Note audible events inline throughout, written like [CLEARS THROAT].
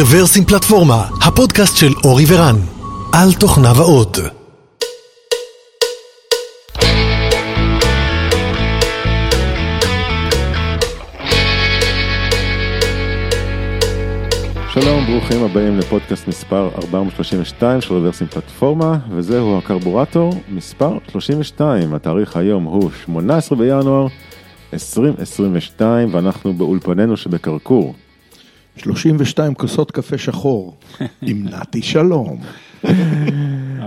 רוורסים פלטפורמה, הפודקאסט של אורי ורן, על תוכניו האות. שלום, ברוכים הבאים לפודקאסט מספר 432 של רוורסים פלטפורמה, וזהו הקרבורטור מספר 32, התאריך היום הוא 18 בינואר 2022, ואנחנו באולפנינו שבקרקור. 32 כוסות קפה שחור, [LAUGHS] עם נתי שלום.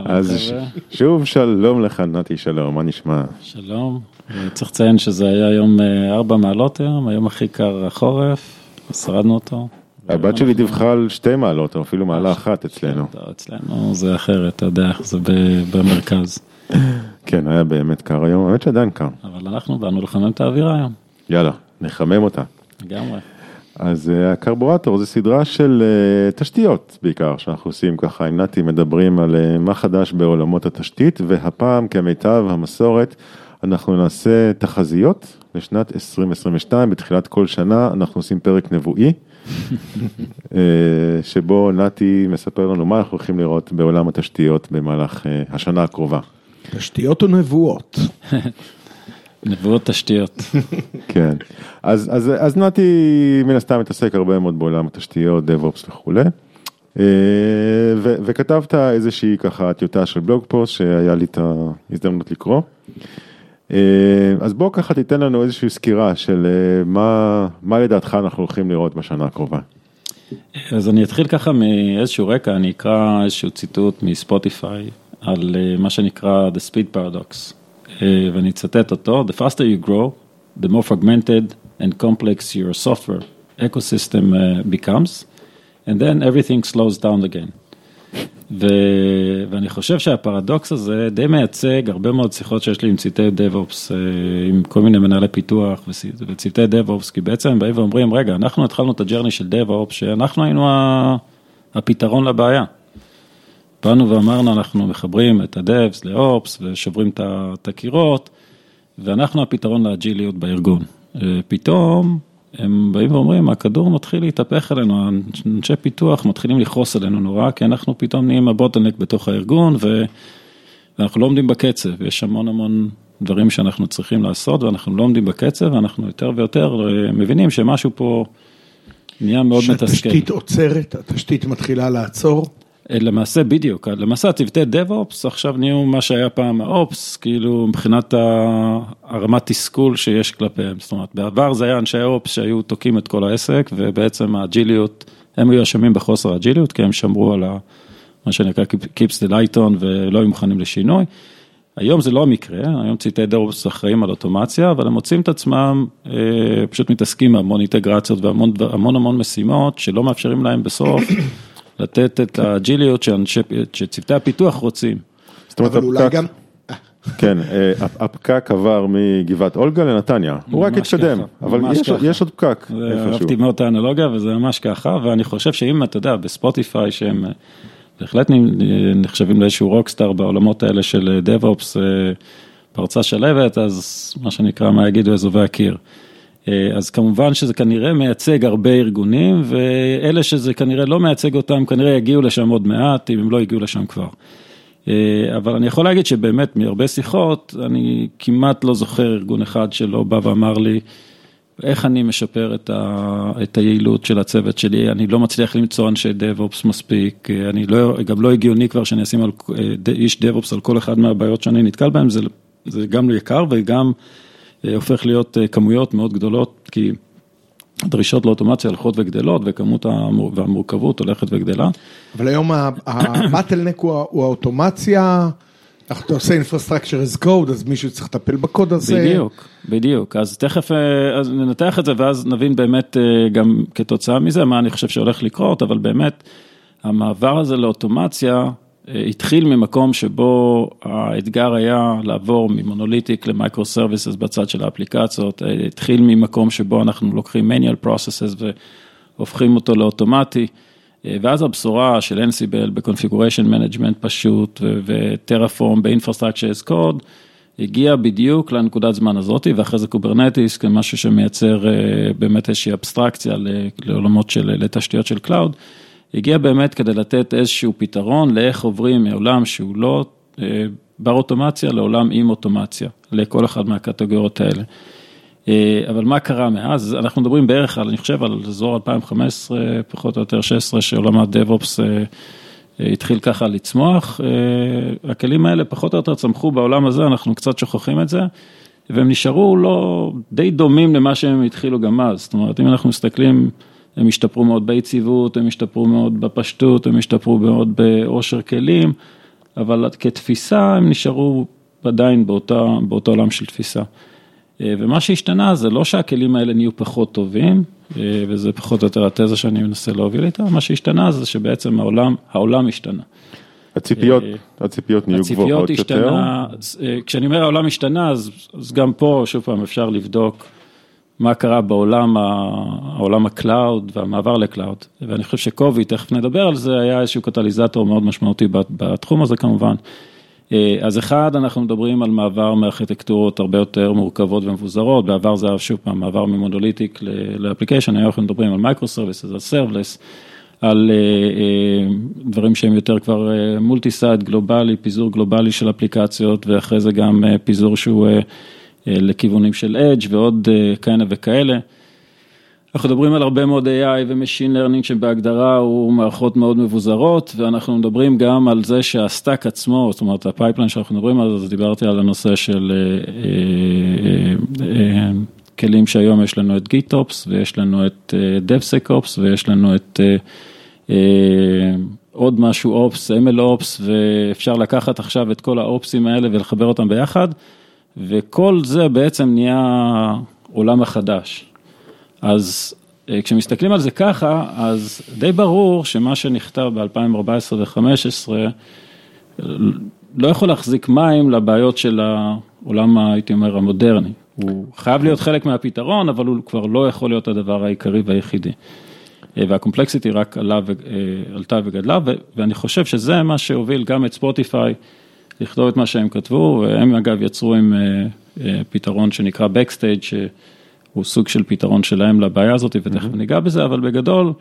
אז ש- שוב שלום לך נתי שלום, מה נשמע? שלום, אה, צריך לציין שזה היה יום 4 מעלות היום, היום הכי קר החורף, שרדנו אותו. הבת שלי דיווחה על שתי מעלות, או אפילו מעלה אחת אצלנו. לא, אצלנו זה אחרת, אתה יודע, זה ב- במרכז. [LAUGHS] כן, היה באמת קר היום, האמת שעדיין קר. אבל אנחנו באנו לחמם את האווירה היום, יאללה, נחמם אותה. לגמרי. אז אה, הקרבורטור זה סדרה של אה, תשתיות בעיקר, שאנחנו עושים ככה עם נתי, מדברים על אה, מה חדש בעולמות התשתית, והפעם כמיטב המסורת, אנחנו נעשה תחזיות לשנת 2022, בתחילת כל שנה אנחנו עושים פרק נבואי, [LAUGHS] שבו נתי מספר לנו מה אנחנו הולכים לראות בעולם התשתיות במהלך השנה הקרובה. תשתיות ונבואות. נבואות [LAUGHS] תשתיות. כן, אז, אז, אז נתי מן הסתם מתעסק הרבה מאוד בעולם התשתיות, DevOps וכולי. אה, ו, וכתבת איזושהי ככה טיוטה של בלוג פוסט שהיה לי את ההזדמנות לקרוא. אה, אז בוא ככה תיתן לנו איזושהי סקירה של אה, מה, מה לדעתך אנחנו הולכים לראות בשנה הקרובה. אז אני אתחיל ככה מאיזשהו רקע, אני אקרא איזשהו ציטוט מספוטיפיי על מה שנקרא The Speed Paradox, ואני אצטט אותו, The faster you grow, the more fragmented and complex your software ecosystem uh, becomes, and then everything slows down again. ו... ואני חושב שהפרדוקס הזה די מייצג הרבה מאוד שיחות שיש לי עם צוותי DevOps, אה, עם כל מיני מנהלי פיתוח וצ- וצוותי DevOps, כי בעצם הם באים ואומרים, רגע, אנחנו התחלנו את הג'רני של DevOps, שאנחנו היינו הפתרון לבעיה. באנו ואמרנו, אנחנו מחברים את ה-Devs ל-Ops ושוברים את הקירות, ואנחנו הפתרון לאג'יליות בארגון. אה, פתאום הם באים ואומרים, הכדור מתחיל להתהפך עלינו, אנשי פיתוח מתחילים לכעוס עלינו נורא, כי אנחנו פתאום נהיים הבוטלנק בתוך הארגון, ו... ואנחנו לא עומדים בקצב, יש המון המון דברים שאנחנו צריכים לעשות, ואנחנו לא עומדים בקצב, ואנחנו יותר ויותר אה, מבינים שמשהו פה נהיה מאוד מתסכל. שהתשתית עוצרת, התשתית מתחילה לעצור. אה, למעשה בדיוק, למעשה הצוותי DevOps עכשיו נהיו מה שהיה פעם האופס, כאילו מבחינת הרמת תסכול שיש כלפיהם, זאת אומרת בעבר זה היה אנשי אופס שהיו תוקעים את כל העסק ובעצם האג'יליות, הם היו אשמים בחוסר האג'יליות כי הם שמרו על ה, מה שנקרא Keeps the light on ולא היו מוכנים לשינוי. היום זה לא המקרה, היום צוותי DevOps אחראים על אוטומציה, אבל הם מוצאים את עצמם, אה, פשוט מתעסקים בהמון אינטגרציות והמון המון המון משימות שלא מאפשרים להם בסוף לתת את האג'יליות שאנשי- שצוותי הפיתוח רוצים. זאת אומרת, אבל אולי הפקק- גם, כן, אה, הפ- הפקק עבר מגבעת אולגה לנתניה, הוא רק התקדם, אבל יש עוד- פקק זה- איפשהו. אהבתי מאוד את האנלוגיה וזה ממש ככה, ואני חושב שאם אתה יודע, בספוטיפיי שהם אה, בהחלט נחשבים לאיזשהו רוקסטאר בעולמות האלה של אה, DevOps, אה, פרצה שלהבת, אז מה שנקרא, מה יגידו אזובי הקיר. אה, אז כמובן שזה כנראה מייצג הרבה ארגונים, ואלה שזה כנראה לא מייצג אותם, כנראה יגיעו לשם עוד מעט, אם הם לא הגיעו לשם כבר. אה, אבל אני יכול להגיד שבאמת מהרבה שיחות, אני כמעט לא זוכר ארגון אחד שלא בא ואמר לי, איך אני משפר את, ה, את היעילות של הצוות שלי, אני לא מצליח למצוא אנשי DevOps מספיק, אה, אני לא, גם לא הגיוני כבר שאני אשים על, איש DevOps על כל אחד מהבעיות שאני נתקל בהן, זה, זה גם לא יקר וגם הופך להיות אה, כמויות מאוד גדולות, כי הדרישות לאוטומציה הולכות וגדלות וכמות המור, והמורכבות הולכת וגדלה. אבל היום הבטלנק הוא האוטומציה, אתה עושה infrastructure as code, אז מישהו צריך לטפל בקוד הזה. בדיוק, בדיוק, אז תכף אה, אז ננתח את זה ואז נבין באמת אה, גם כתוצאה מזה מה אני חושב שהולך לקרות, אבל באמת המעבר הזה לאוטומציה אה, התחיל ממקום שבו האתגר היה לעבור מ-monolithic ל-microservices בצד של האפליקציות, התחיל ממקום שבו אנחנו לוקחים manual processes והופכים אותו לאוטומטי. ואז הבשורה של Ansible ב-configuration management פשוט ו-Terraform ב-infrastructure as code, הגיע בדיוק לנקודת זמן הזאת, ואחרי זה Kubernetes כמשהו שמייצר אה, באמת איזושהי אבסטרקציה לעולמות של, לתשתיות של cloud, הגיע באמת כדי לתת איזשהו פתרון לאיך עוברים מעולם שהוא לא אה, בר אוטומציה לעולם עם אוטומציה, לכל אחד מהקטגוריות האלה. אה, אבל מה קרה מאז? אנחנו מדברים בערך על, אני חושב, על אזור 2015, פחות או יותר 16, שעולם ה-DevOps התחיל ככה לצמוח. הכלים האלה פחות או יותר צמחו בעולם הזה, אנחנו קצת שוכחים את זה. והם נשארו לא, די דומים למה שהם התחילו גם אז, זאת אומרת, אם אנחנו מסתכלים, הם השתפרו מאוד ביציבות, הם השתפרו מאוד בפשטות, הם השתפרו מאוד באושר כלים, אבל כתפיסה הם נשארו עדיין באותה, באותו עולם של תפיסה. אה, ומה שהשתנה זה לא שהכלים האלה נהיו פחות טובים, אה, וזה פחות או יותר התזה שאני מנסה להוביל איתה, מה שהשתנה זה שבעצם העולם, העולם השתנה. הציפיות, אה, הציפיות נהיו גבוהות יותר. השתנה, אה, כשאני אומר העולם השתנה, אז, אז גם פה, שוב פעם, אפשר לבדוק מה קרה בעולם, העולם ה-cloud והמעבר ל-cloud. ואני חושב שקוביד, תכף נדבר על זה, היה איזשהו קטליזטור מאוד משמעותי בתחום הזה כמובן. אה, אז אחד, אנחנו מדברים על מעבר מארכיטקטורות הרבה יותר מורכבות ומבוזרות, בעבר זה היה שוב פעם מעבר מ-monolithic application, היום אנחנו מדברים על microservices, על serverless. על אה, אה, דברים שהם יותר כבר multi-site גלובלי, פיזור גלובלי של אפליקציות ואחרי זה גם אה, פיזור שהוא לכיוונים של edge ועוד כהנה וכאלה. אנחנו מדברים על הרבה מאוד AI ו-machine learning שבהגדרה הוא מערכות מאוד מבוזרות ואנחנו מדברים גם על זה שה-stack עצמו, זאת אומרת ה-pipeline שאנחנו מדברים על זה, אז דיברתי על הנושא של כלים שהיום יש לנו את GitOps ויש לנו את DevSecOps ויש לנו את אה, עוד משהו אופס, ML אופס, ואפשר לקחת עכשיו את כל האופסים האלה ולחבר אותם ביחד, וכל זה בעצם נהיה עולם החדש. אז אה, כשמסתכלים על זה ככה, אז די ברור שמה שנכתב ב-2014 ו-2015 לא יכול להחזיק מים לבעיות של העולם, הייתי אומר, המודרני. הוא חייב להיות חלק מהפתרון, אבל הוא כבר לא יכול להיות הדבר העיקרי והיחידי. אה, והקומפלקסיטי רק עלה ועלתה אה, וגדלה, ואני חושב שזה מה שהוביל גם את ספוטיפיי לכתוב את מה שהם כתבו, והם אגב יצרו עם אה, פתרון שנקרא Backstage, שהוא סוג של פתרון שלהם לבעיה הזאת, ותכף. ניגע בזה, אבל בגדול,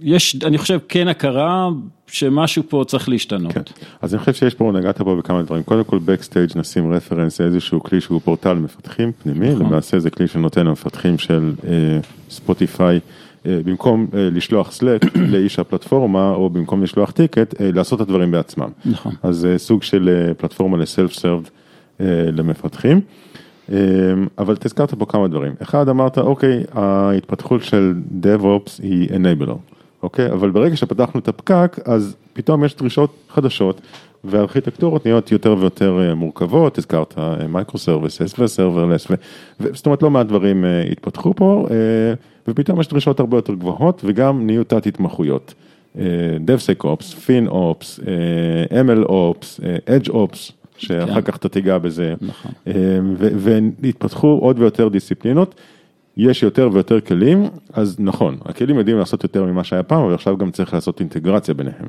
יש, אני חושב, כן הכרה שמשהו פה צריך להשתנות. כן. אז אני חושב שיש פה, נגעת פה בכמה דברים. קודם כל, Backstage נשים רפרנס לאיזשהו כלי שהוא פורטל מפתחים פנימי, נכון. למעשה זה כלי שנותן למפתחים של Spotify. Uh, אה, במקום אה, לשלוח Slack [COUGHS] לאיש הפלטפורמה, או במקום לשלוח ticket, אה, לעשות את הדברים בעצמם. נכון. אז זה סוג של פלטפורמה ל-self-serve למפתחים. אבל הזכרת פה כמה דברים. אחד, אמרת, אוקיי, ההתפתחות של DevOps היא enabler, אוקיי? אבל ברגע שפתחנו את הפקק, אז פתאום יש דרישות חדשות, והארכיטקטורות נהיות יותר ויותר מורכבות, הזכרת microservices ו serverless, זאת אומרת לא מעט דברים התפתחו פה. ופתאום יש דרישות הרבה יותר גבוהות וגם נהיו תת התמחויות. DevSecOps, FinOps, MLOps, EdgeOps, שאחר כך. כן אתה תיגע בזה, נכון. והתפתחו עוד ויותר דיסציפלינות, יש יותר ויותר כלים, אז נכון, הכלים יודעים לעשות יותר ממה שהיה פעם, אבל עכשיו גם צריך לעשות אינטגרציה ביניהם.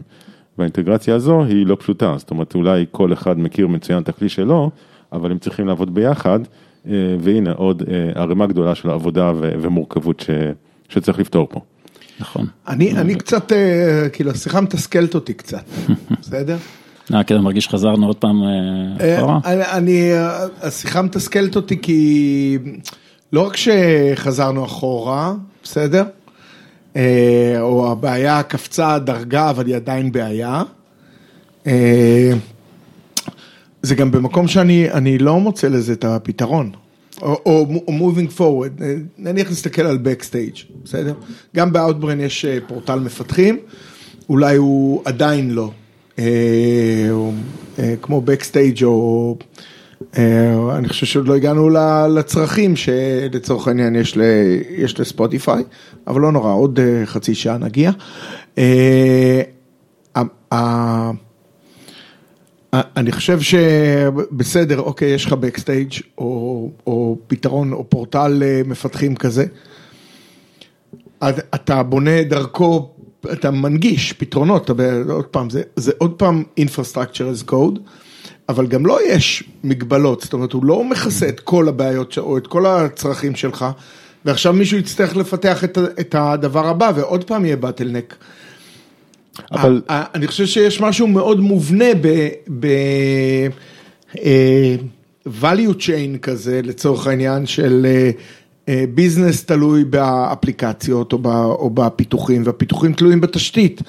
והאינטגרציה הזו היא לא פשוטה, זאת אומרת אולי כל אחד מכיר מצוין את הכלי שלו, אבל הם צריכים לעבוד ביחד. אה, והנה עוד אה, ערימה גדולה של עבודה ומורכבות ש, שצריך לפתור פה. נכון. אני, אני קצת, אה, כאילו, השיחה מתסכלת אותי קצת, [LAUGHS] בסדר? אה, כן, מרגיש שחזרנו עוד פעם אחורה? אני, השיחה מתסכלת אותי כי לא רק שחזרנו אחורה, בסדר? או הבעיה קפצה דרגה, אבל היא עדיין בעיה. זה גם במקום שאני לא מוצא לזה את הפתרון. או, moving forward, נניח נסתכל על backstage, בסדר? גם ב-outbrain יש אה, פורטל מפתחים, אולי הוא עדיין לא, אה, אה, כמו backstage או, אני חושב שעוד לא הגענו לצרכים שלצורך העניין יש, ל, יש לספוטיפיי, אבל לא נורא, עוד חצי שעה נגיע. אני חושב שבסדר, אוקיי, יש לך בקסטייג' או, או פתרון או פורטל אה, מפתחים כזה. אתה בונה דרכו, אתה מנגיש פתרונות, אתה, עוד פעם, זה, זה עוד פעם Infrastructure as Code, אבל גם לא יש מגבלות, זאת אומרת, הוא לא מכסה את כל הבעיות או את כל הצרכים שלך, ועכשיו מישהו יצטרך לפתח את, הדבר הבא, ועוד פעם יהיה באטלנק. אבל- ה- ה- אני חושב שיש משהו מאוד מובנה ב... ב אה, value chain כזה, לצורך העניין של אה, אה, ביזנס תלוי באפליקציות או, בפיתוחים, והפיתוחים תלויים בתשתית.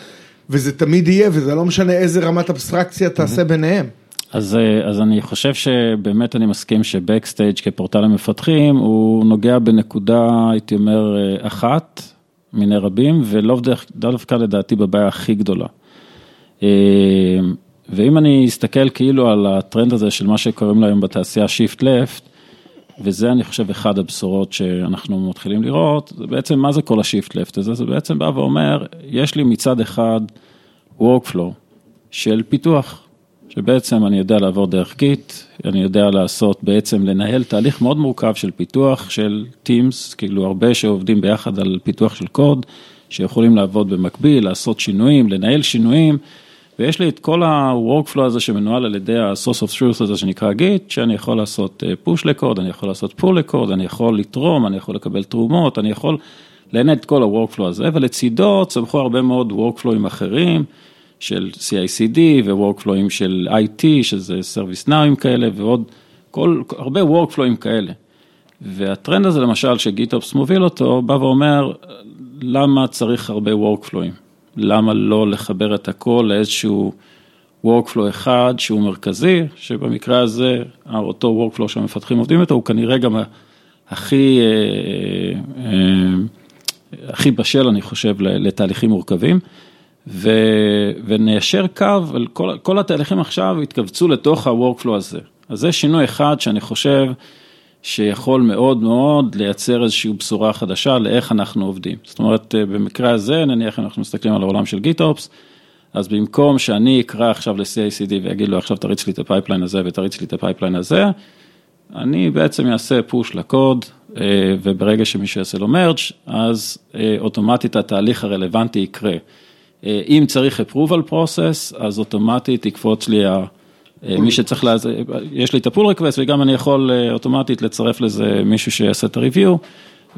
וזה תמיד יהיה, וזה לא משנה איזה רמת אבסטרקציה תעשה ביניהם. אז, אה, אז אני חושב שבאמת אני מסכים שבקסטייג' כפורטל למפתחים הוא נוגע בנקודה, הייתי אומר, אה, אחת מיני רבים, ולא דווקא לדעתי בבעיה הכי גדולה. אה, ואם אני אסתכל כאילו על הטרנד הזה של מה שקוראים לו היום בתעשייה Shift Left, וזה אני חושב אחד הבשורות שאנחנו מתחילים לראות, זה בעצם מה זה כל ה-Shift Left הזה, זה בעצם בא ואומר, יש לי מצד אחד Workflow של פיתוח, שבעצם אני יודע לעבור דרך גיט, אני יודע לעשות בעצם לנהל תהליך מאוד מורכב של פיתוח של Teams, כאילו הרבה שעובדים ביחד על פיתוח של קוד, שיכולים לעבוד במקביל, לעשות שינויים, לנהל שינויים. ויש לי את כל ה-workflow הזה שמנוהל על ידי ה-source of truth הזה שנקרא גיט, שאני יכול לעשות אה, push לקוד, אני יכול לעשות pull לקוד, אני יכול לתרום, אני יכול לקבל תרומות, אני יכול לנהל את כל ה-workflow הזה, ולצידו צמחו הרבה מאוד workflowים אחרים, של CICD ו-workflowים של IT, שזה service nowים כאלה, ועוד, כל, הרבה workflowים כאלה. והטרנד הזה למשל שגיטופס מוביל אותו, בא ואומר, למה צריך הרבה workflowים? למה לא לחבר את הכל לאיזשהו workflow אחד שהוא מרכזי, שבמקרה הזה, אותו workflow שהמפתחים עובדים איתו, הוא כנראה גם הכי, אה, אה, הכי בשל, אני חושב, לתהליכים מורכבים. ו, וניישר קו, כל, כל התהליכים עכשיו יתכווצו לתוך ה-workflow הזה. אז זה שינוי אחד שאני חושב שיכול מאוד מאוד לייצר איזושהי בשורה חדשה לאיך אנחנו עובדים. זאת אומרת, במקרה הזה, נניח אנחנו מסתכלים על העולם של GitOps, אז במקום שאני אקרא עכשיו ל-CI/CD ויגיד לו עכשיו תריץ לי את ה pipeline הזה ותריץ לי את ה pipeline הזה, אני בעצם אעשה push לקוד, וברגע שמישהו יעשה לו merge, אז אוטומטית התהליך הרלוונטי יקרה. אם צריך approval process, אז אוטומטית יקפוץ לי ה... מי שצריך, לה... יש לי את ה pull request וגם אני יכול אוטומטית לצרף לזה מישהו שיעשה את ה-review,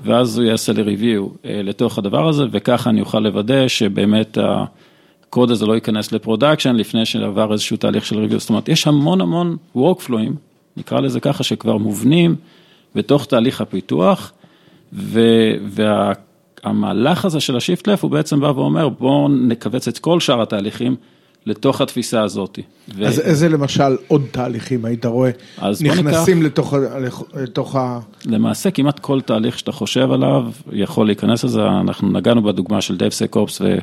ואז הוא יעשה לי review לתוך הדבר הזה, וככה אני אוכל לוודא שבאמת הקוד הזה לא ייכנס ל production לפני שעבר איזשהו תהליך של review, זאת אומרת, יש המון המון workflow ים, נקרא לזה ככה, שכבר מובנים בתוך תהליך הפיתוח, וה... המהלך הזה של ה shift left הוא בעצם בא ואומר בואו נכווץ את כל שאר התהליכים לתוך התפיסה הזאת. ו... אז איזה למשל עוד תהליכים היית רואה נכנסים ניקח, לתוך, לתוך ה... למעשה כמעט כל תהליך שאתה חושב עליו יכול להיכנס לזה, אנחנו נגענו בדוגמה של DevSecOps ו...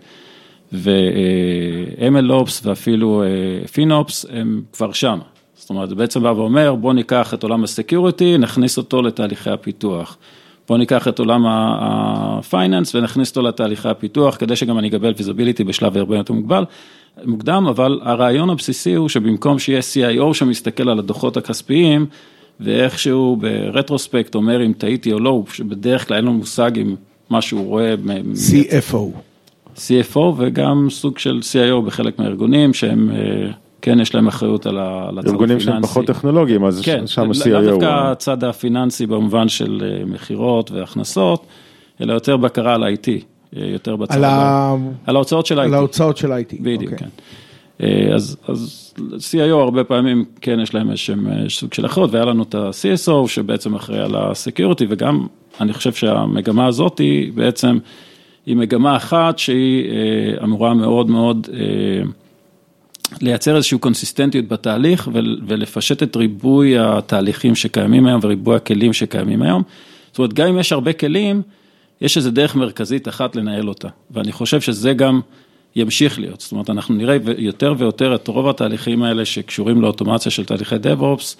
ו-MLOps ואפילו FinOps הם כבר שם. זאת אומרת, זה בעצם בא ואומר בואו ניקח את עולם ה security, נכניס אותו לתהליכי הפיתוח. בואו ניקח את עולם ה finance ונכניס אותו לתהליכי הפיתוח, כדי שגם אני אקבל visibility בשלב הרבה יותר מוקדם, מוקדם, אבל הרעיון הבסיסי הוא שבמקום שיהיה CIO שמסתכל על הדוחות הכספיים, ואיכשהו ברטרוספקט אומר אם טעיתי או לא, שבדרך כלל אין לו מושג אם מה שהוא רואה. CFO. CFO וגם סוג של CIO בחלק מהארגונים שהם... כן, יש להם אחריות על הצד הפיננסי. ארגונים שהם פחות טכנולוגיים, אז כן, שם ה-CIO. לא דווקא הצד הפיננסי במובן של מכירות והכנסות, אלא יותר בקרה על IT, יותר בצד, על, ה... על ההוצאות של IT. על ההוצאות של IT. בדיוק, okay. כן. אז, אז CIO הרבה פעמים כן יש להם איזשהם סוג של אחריות, והיה לנו את ה-CSO שבעצם אחראי על ה-Security, וגם אני חושב שהמגמה הזאת היא בעצם, היא מגמה אחת שהיא אמורה מאוד מאוד, לייצר איזושהי קונסיסטנטיות בתהליך ולפשט את ריבוי התהליכים שקיימים היום וריבוי הכלים שקיימים היום. זאת אומרת, גם אם יש הרבה כלים, יש איזו דרך מרכזית אחת לנהל אותה, ואני חושב שזה גם ימשיך להיות. זאת אומרת, אנחנו נראה יותר ויותר את רוב התהליכים האלה שקשורים לאוטומציה של תהליכי DevOps,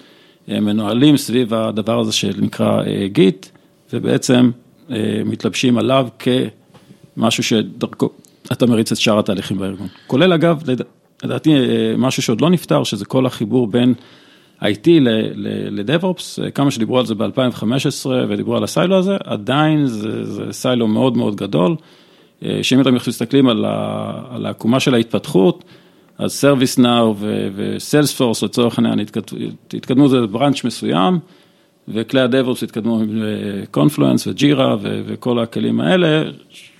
מנוהלים סביב הדבר הזה שנקרא גיט, ובעצם מתלבשים עליו כמשהו שדרכו אתה מריץ את שאר התהליכים בארגון. כולל אגב, לדעתי משהו שעוד לא נפתר, שזה כל החיבור בין IT ל-DevOps, כמה שדיברו על זה ב-2015 ודיברו על הסיילו הזה, עדיין זה, זה סיילו מאוד מאוד גדול, שאם אתם מסתכלים על, על העקומה של ההתפתחות, אז ServiceNow ו-Salesforce לצורך העניין התקדמו זה בראנץ' מסוים, וכלי ה-DevOps התקדמו עם קונפלואנס וג'ירה וכל הכלים האלה,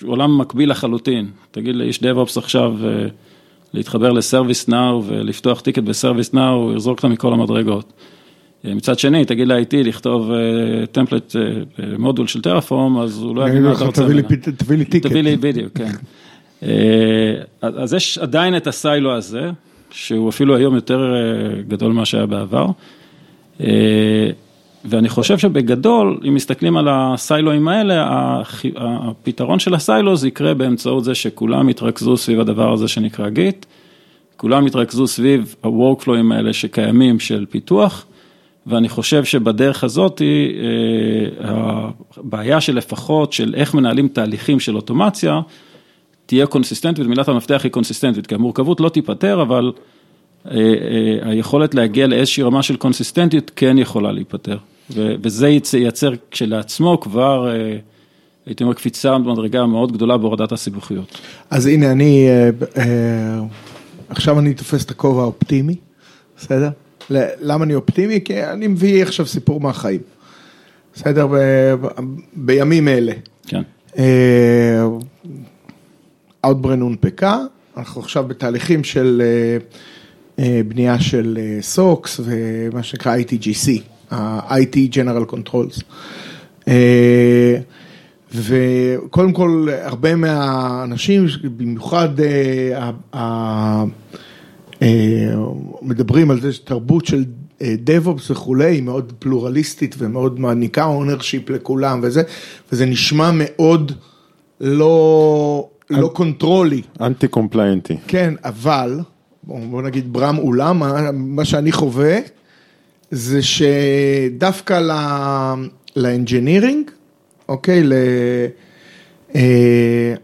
עולם מקביל לחלוטין. תגיד לאיש DevOps עכשיו להתחבר ל ServiceNow ולפתוח ticket ב ServiceNow, הוא יזרוק אותה מכל המדרגות. מצד שני, תגיד ל-IT לכתוב template module של Terraform, אז הוא לא יגיד מה אתה רוצה ממנו. תביא לי ticket. תביא לי, בדיוק, כן. [LAUGHS] אז יש עדיין את ה silo הזה, שהוא אפילו היום יותר גדול ממה שהיה בעבר. ואני חושב שבגדול, אם מסתכלים על ה silo אים האלה, הפתרון של הסיילוז יקרה באמצעות זה שכולם יתרכזו סביב הדבר הזה שנקרא גיט, כולם יתרכזו סביב ה-workflowים האלה שקיימים של פיתוח, ואני חושב שבדרך הזאת, הבעיה של לפחות, של איך מנהלים תהליכים של אוטומציה, תהיה קונסיסטנטית, מילת המפתח היא קונסיסטנטית, כי המורכבות לא תיפטר, אבל היכולת להגיע לאיזושהי רמה של קונסיסטנטיות כן יכולה להיפטר. וזה ייצר כשלעצמו כבר, הייתי אומר, קפיצה במדרגה מאוד גדולה בהורדת הסיבוכיות. אז הנה, אני, עכשיו אני תופס את הכובע האופטימי, בסדר? למה אני אופטימי? כי אני מביא עכשיו סיפור מהחיים, בסדר? בימים אלה. כן. Outbrain הונפקה, אנחנו עכשיו בתהליכים של בנייה של סוקס ומה שנקרא ITGC, ה-IT General Controls. וקודם כל, הרבה מהאנשים, במיוחד מדברים על זה שתרבות של DevOps וכולי, היא מאוד פלורליסטית ומאוד מעניקה ownership לכולם וזה, וזה נשמע מאוד לא, לא קונטרולי. אנטי compliant י. כן, אבל, בוא נגיד ברם אולם, מה שאני חווה, זה שדווקא ל engineering, אוקיי,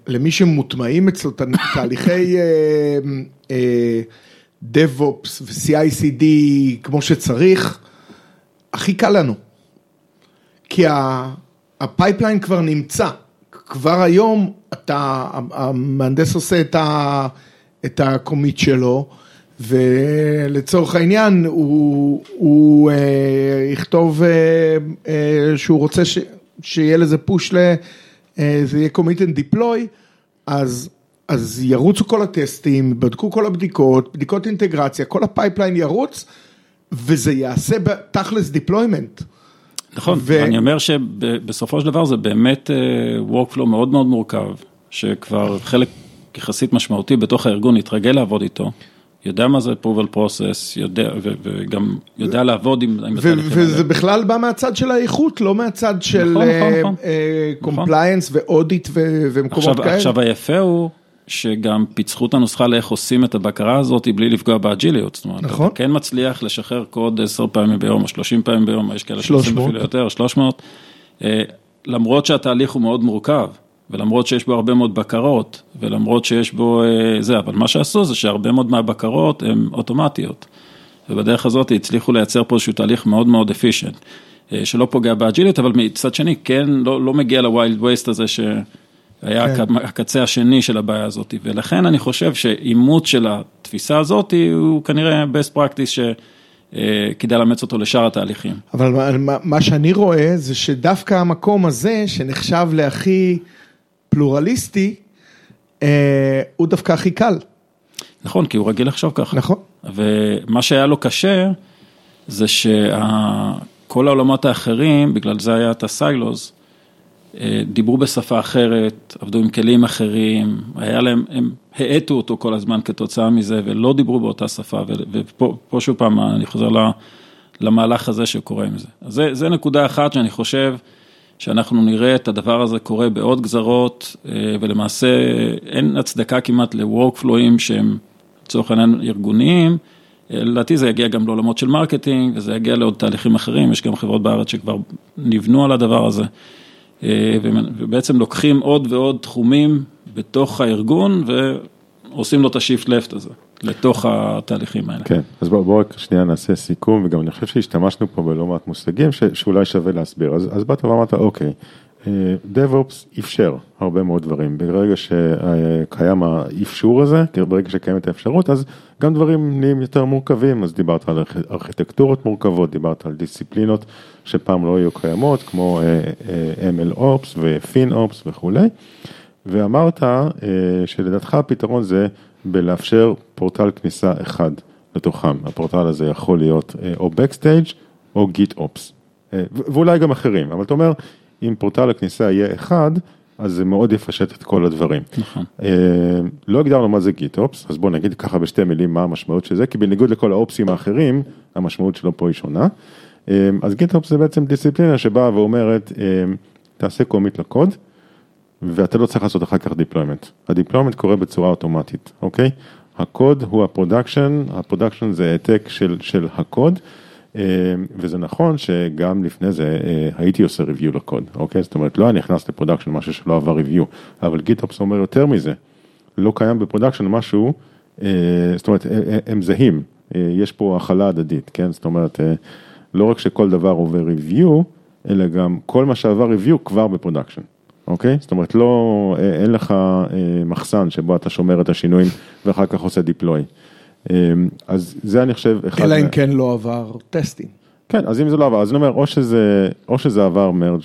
למי שמוטמעים אצלו תהליכי DevOps ו-CI/CD כמו שצריך, הכי קל לנו. כי ה pipeline כבר נמצא, כבר היום אתה, המהנדס עושה את ה commit שלו, ולצורך העניין הוא, הוא יכתוב שהוא רוצה ש, שיהיה לזה push, זה יהיה commit and deploy, אז, אז ירוצו כל הטסטים, יבדקו כל הבדיקות, בדיקות אינטגרציה, כל ה pipeline ירוץ, וזה יעשה בתכלס deployment. נכון, ו... ואני אומר שבסופו של דבר זה באמת workflow מאוד מאוד מורכב, שכבר חלק יחסית משמעותי בתוך הארגון התרגל לעבוד איתו. יודע מה זה approval process, יודע, וגם יודע לעבוד עם התהליכים האלה. וזה בכלל בא מהצד של האיכות, לא מהצד של compliance ואודיט ומקומות כאלה. עכשיו היפה הוא שגם פיצחו את הנוסחה לאיך עושים את הבקרה הזאת בלי לפגוע באג'יליות. זאת אומרת, אתה כן מצליח לשחרר קוד 10 פעמים ביום או 30 פעמים ביום, יש כאלה שעושים אפילו יותר, 300, למרות שהתהליך הוא מאוד מורכב. ולמרות שיש בו הרבה מאוד בקרות, ולמרות שיש בו זה, אבל מה שעשו זה שהרבה מאוד מהבקרות הן אוטומטיות. ובדרך הזאת הצליחו לייצר פה איזשהו תהליך מאוד מאוד אפישנט, שלא פוגע באג'ילית, אבל מצד שני כן לא, לא מגיע לווילד וייסט הזה שהיה כן. הקצה השני של הבעיה הזאת, ולכן אני חושב שאימות של התפיסה הזאת הוא כנראה best practice ש... כדאי לאמץ אותו לשאר התהליכים. אבל מה שאני רואה זה שדווקא המקום הזה שנחשב להכי פלורליסטי, הוא דווקא הכי קל. נכון, כי הוא רגיל לחשוב ככה. נכון. ומה שהיה לו קשה, זה שכל העולמות האחרים, בגלל זה היה את הסיילוז, דיברו בשפה אחרת, עבדו עם כלים אחרים, היה להם, הם האטו אותו כל הזמן כתוצאה מזה, ולא דיברו באותה שפה, ופה שוב פעם אני חוזר למהלך הזה שקורה עם זה. אז זה, זה נקודה אחת שאני חושב, שאנחנו נראה את הדבר הזה קורה בעוד גזרות, ולמעשה אין הצדקה כמעט ל-workflow ים שהם לצורך העניין ארגוניים, לדעתי זה יגיע גם לעולמות של marketing, וזה יגיע לעוד תהליכים אחרים, יש גם חברות בארץ שכבר נבנו על הדבר הזה, ובעצם לוקחים עוד ועוד תחומים בתוך הארגון, ועושים לו את השיפט לפט הזה, לתוך התהליכים האלה. כן, אז בואו בוא רק שנייה נעשה סיכום, וגם אני חושב שהשתמשנו פה בלא מעט מושגים שאולי שווה להסביר, אז, אז באת ואמרת, אוקיי, DevOps אפשר הרבה מאוד דברים, ברגע שקיים האפשור הזה, ברגע שקיימת האפשרות, אז גם דברים נהיים יותר מורכבים, אז דיברת על ארכיטקטורות מורכבות, דיברת על דיסציפלינות שפעם לא היו קיימות, כמו MLOps ו-FinOps וכולי, ואמרת שלדעתך הפתרון זה בלאפשר פורטל כניסה אחד לתוכם, הפורטל הזה יכול להיות או Backstage או GitOps, ואולי גם אחרים, אבל אתה אומר, אם פורטל הכניסה יהיה אחד, אז זה מאוד יפשט את כל הדברים. נכון. לא הגדרנו מה זה גיט-אופס, אז בואו נגיד ככה בשתי מילים מה המשמעות של זה, כי בניגוד לכל האופסים האחרים, המשמעות שלו פה היא שונה. אז GitOps זה בעצם דיסציפלינה שבאה ואומרת, תעשה commit לקוד, ואתה לא צריך לעשות אחר כך deployment. ה deployment קורה בצורה אוטומטית, אוקיי? הקוד הוא ה production, ה production זה העתק של, של הקוד. וזה נכון שגם לפני זה הייתי עושה review לקוד, אוקיי? זאת אומרת, לא היה נכנס ל production משהו שלא עבר review, אבל GitOps אומר יותר מזה, לא קיים ב production משהו, זאת אומרת, הם זהים, יש פה הכלה הדדית, כן? זאת אומרת, לא רק שכל דבר עובר review, אלא גם כל מה שעבר review כבר ב production, אוקיי? זאת אומרת, לא, אין לך מחסן שבו אתה שומר את השינויים ואחר כך עושה deploy. אז זה אני חושב, אלא אם כן לא עבר טסטים. כן, אז אם זה לא עבר, אז אני אומר, או שזה, או שזה עבר merge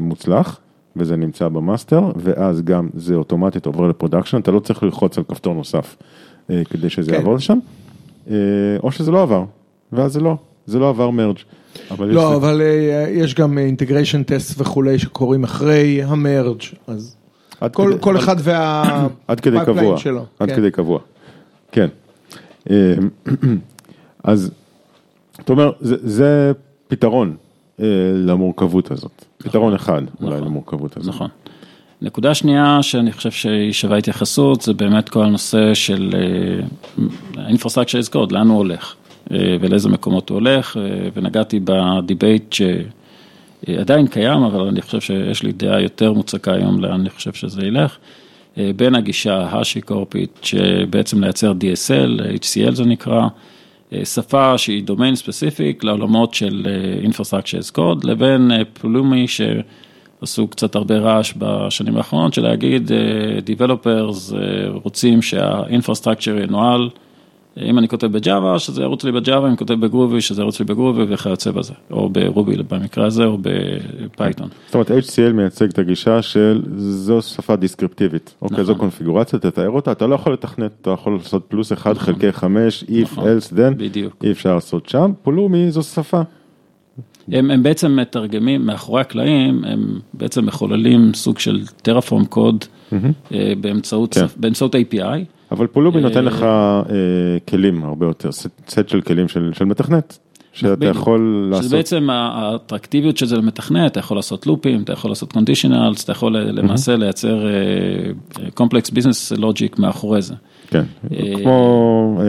מוצלח, וזה נמצא ב master, ואז גם זה אוטומטית עובר ל production, אתה לא צריך ללחוץ על כפתור נוסף כדי שזה כן. יעבור לשם, או שזה לא עבר, ואז זה לא, זה לא עבר merge. אבל לא, יש אבל זה... יש גם integration test וכולי שקורים אחרי ה merge, אז כל, כדי, כל אחד וה pipeline [CLEARS THROAT] שלו. עד כן. כדי קבוע, כן. [CLEARS THROAT] אז, אתה אומר, זה, זה פתרון למורכבות הזאת, פתרון אחד אולי נכון, למורכבות הזאת. נכון. נקודה שנייה שאני חושב שהיא שווה התייחסות, זה באמת כל הנושא של infrastructure as code, לאן הוא הולך ולאיזה מקומות הוא הולך, ונגעתי בדיבייט שעדיין קיים, אבל אני חושב שיש לי דעה יותר מוצקה היום לאן אני חושב שזה ילך. בין הגישה ההשיקורפית שבעצם לייצר DSL, HCL זה נקרא, שפה שהיא דומיין ספציפיק לעולמות של Infrastructure as Code, לבין Pulumi שעשו קצת הרבה רעש בשנים האחרונות של להגיד Developers רוצים שה-Infrastructure ינוהל. אם אני כותב ב Java, שזה ירוץ לי ב Java, אם אני כותב ב Groovy, שזה ירוץ לי ב Groovy וכיוצא בזה, או ב Ruby במקרה הזה, או ב Python. זאת אומרת, HCL מייצג את הגישה של זו שפה דסקריפטיבית, אוקיי, זו קונפיגורציה, תתאר אותה, אתה לא יכול לתכנת, אתה יכול לעשות פלוס אחד חלקי חמש, if, else, then, אי אפשר לעשות שם, Pulumi זו שפה. הם, הם בעצם מתרגמים, מאחורי הקלעים, הם בעצם מחוללים סוג של Terraform קוד mm-hmm. באמצעות, כן. באמצעות API. אבל Pulumi נותן לך כלים הרבה יותר, סט של כלים של מתכנת, שאתה יכול לעשות. שזה בעצם האטרקטיביות של זה למתכנת, אתה יכול לעשות לופים, אתה יכול לעשות conditionals, אתה יכול למעשה לייצר complex business logic מאחורי זה. כן, כמו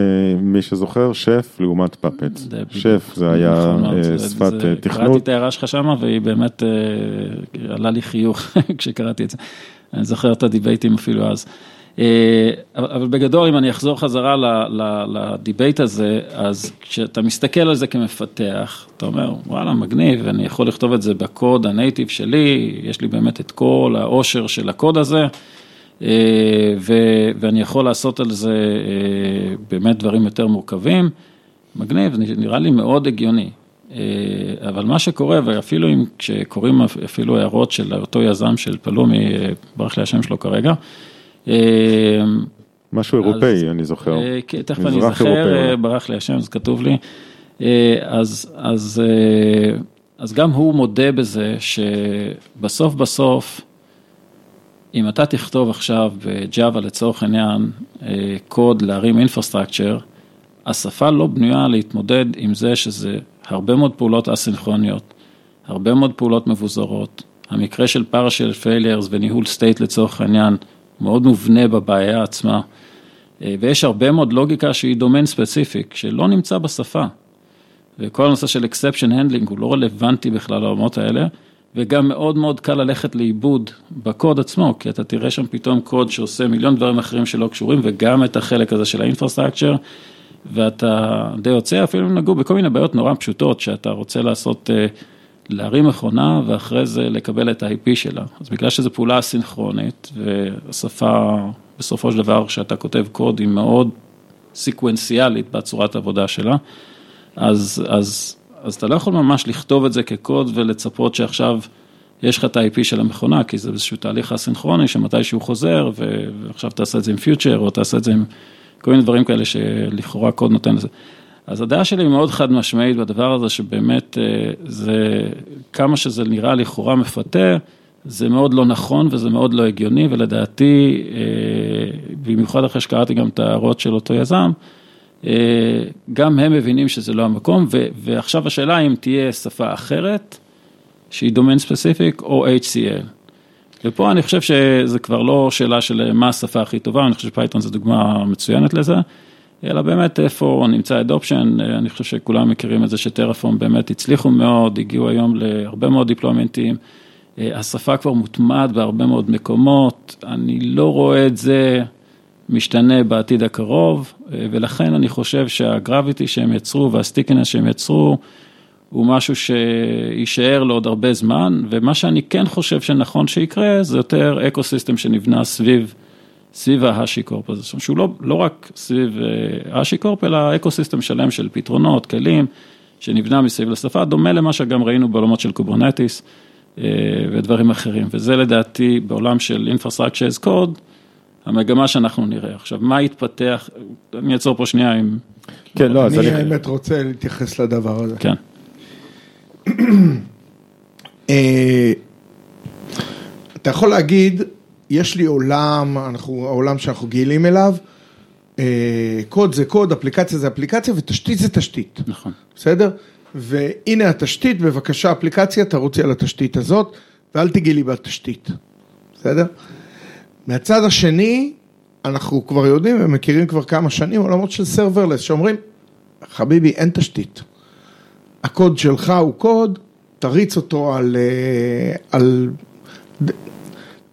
מי שזוכר, שף לעומת Puppet. Chef זה היה שפת תכנות. קראתי את ההערה שלך שמה והיא באמת עלה לי חיוך [LAUGHS] כשקראתי את זה. אני זוכר את הדיבייטים אפילו אז. אבל בגדול, אם אני אחזור חזרה ל debate הזה, אז כשאתה מסתכל על זה כמפתח, אתה אומר, וואלה, מגניב, אני יכול לכתוב את זה בקוד ה native שלי, יש לי באמת את כל העושר של הקוד הזה, ואני יכול לעשות על זה באמת דברים יותר מורכבים. מגניב, נראה לי מאוד הגיוני. אבל מה שקורה, ואפילו אם כשקוראים אפילו הערות של אותו יזם של פלומי, ברח לי השם שלו כרגע, משהו אירופאי, אני זוכר. כן, תכף אני זוכר, ברח לי השם, זה כתוב לי. אז, אז, אז גם הוא מודה בזה שבסוף בסוף, אם אתה תכתוב עכשיו ב Java לצורך העניין קוד להרים infrastructure, השפה לא בנויה להתמודד עם זה שזה הרבה מאוד פעולות אסינכרוניות, הרבה מאוד פעולות מבוזרות, המקרה של partial failures וניהול state לצורך העניין, מאוד מובנה בבעיה עצמה, ויש הרבה מאוד לוגיקה שהיא domain specific, שלא נמצא בשפה. וכל הנושא של exception handling הוא לא רלוונטי בכלל לעולמות האלה, וגם מאוד מאוד קל ללכת לאיבוד בקוד עצמו, כי אתה תראה שם פתאום קוד שעושה מיליון דברים אחרים שלא קשורים, וגם את החלק הזה של האינפרסטרקצ'ר, ואתה די יוצא, אפילו נגעו בכל מיני בעיות נורא פשוטות, שאתה רוצה לעשות, להרים מכונה ואחרי זה לקבל את ה-IP שלה. אז בגלל שזו פעולה סינכרונית והשפה בסופו של דבר כשאתה כותב קוד היא מאוד סקוונציאלית בצורת העבודה שלה, אז, אז, אז אתה לא יכול ממש לכתוב את זה כקוד ולצפות שעכשיו יש לך את ה-IP של המכונה, כי זה איזשהו תהליך אסינכרוני שמתי שהוא חוזר ועכשיו תעשה את זה עם פיוטר או תעשה את זה עם כל מיני דברים כאלה שלכאורה קוד נותן לזה. אז הדעה שלי מאוד חד משמעית בדבר הזה, שבאמת אה, זה, כמה שזה נראה לכאורה מפתה, זה מאוד לא נכון וזה מאוד לא הגיוני, ולדעתי, אה, במיוחד אחרי שקראתי גם את ההערות של אותו יזם, אה, גם הם מבינים שזה לא המקום, ועכשיו השאלה אם תהיה שפה אחרת, שהיא domain specific, או HCL. ופה אני חושב שזה כבר לא שאלה של מה השפה הכי טובה, אני חושב ש Python זו דוגמה מצוינת לזה. אלא באמת איפה נמצא adoption, אני חושב שכולם מכירים את זה ש Terraform באמת הצליחו מאוד, הגיעו היום להרבה מאוד דיפלוימנטים, השפה כבר מוטמעת בהרבה מאוד מקומות, אני לא רואה את זה משתנה בעתיד הקרוב, ולכן אני חושב שה gravity שהם יצרו וה stickiness שהם יצרו, הוא משהו שיישאר לעוד הרבה זמן, ומה שאני כן חושב שנכון שיקרה, זה יותר ecosystem שנבנה סביב סביב ה HashiCorp הזה, שהוא לא, לא רק סביב ה HashiCorp, אלא ecosystem שלם של פתרונות, כלים, שנבנה מסביב לשפה, דומה למה שגם ראינו בעולמות של Kubernetes ודברים אחרים, וזה לדעתי בעולם של Infrastructure as Code, המגמה שאנחנו נראה. עכשיו, מה יתפתח, אני אעצור פה שנייה עם... כן, לא, אז אני האמת רוצה להתייחס לדבר הזה. כן. אתה יכול להגיד, יש לי עולם, אנחנו, העולם שאנחנו גילים אליו, אה, קוד זה קוד, אפליקציה זה אפליקציה ותשתית זה תשתית. נכון. בסדר? והנה התשתית, בבקשה אפליקציה, תרוצי על התשתית הזאת, ואל תגעי לי בתשתית. בסדר? מהצד השני, אנחנו כבר יודעים ומכירים כבר כמה שנים עולמות של serverless, שאומרים, חביבי, אין תשתית. הקוד שלך הוא קוד, תריץ אותו על, אה, על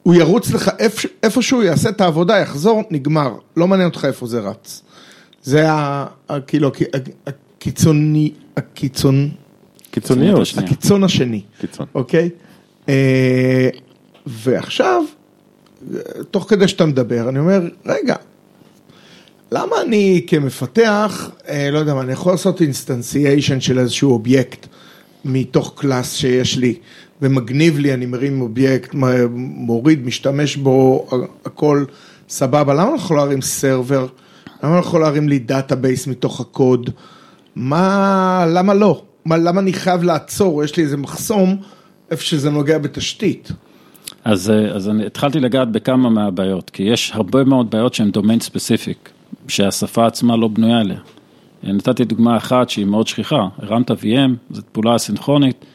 הוא ירוץ לך איפשהו, יעשה את העבודה, יחזור, נגמר, לא מעניין אותך איפה זה רץ. זה ה... כאילו, הקיצוני, הקיצון... קיצוניות. הקיצון השני. קיצון. אוקיי? אה, ועכשיו, תוך כדי שאתה מדבר, אני אומר, רגע, למה אני כמפתח, אה, לא יודע מה, אני יכול לעשות instantiation של איזשהו אובייקט מתוך class שיש לי. ומגניב לי, אני מרים אובייקט, מוריד, משתמש בו, הכל סבבה, למה אני יכול להרים server? למה אני יכול להרים לי database מתוך הקוד? מה, למה לא? מה, למה אני חייב לעצור, יש לי איזה מחסום איפה שזה נוגע בתשתית? אז, אז אני התחלתי לגעת בכמה מהבעיות, כי יש הרבה מאוד בעיות שהן domain specific, שהשפה עצמה לא בנויה עליה. נתתי דוגמה אחת שהיא מאוד שכיחה, הרמת VM, זו פעולה אסינכרונית,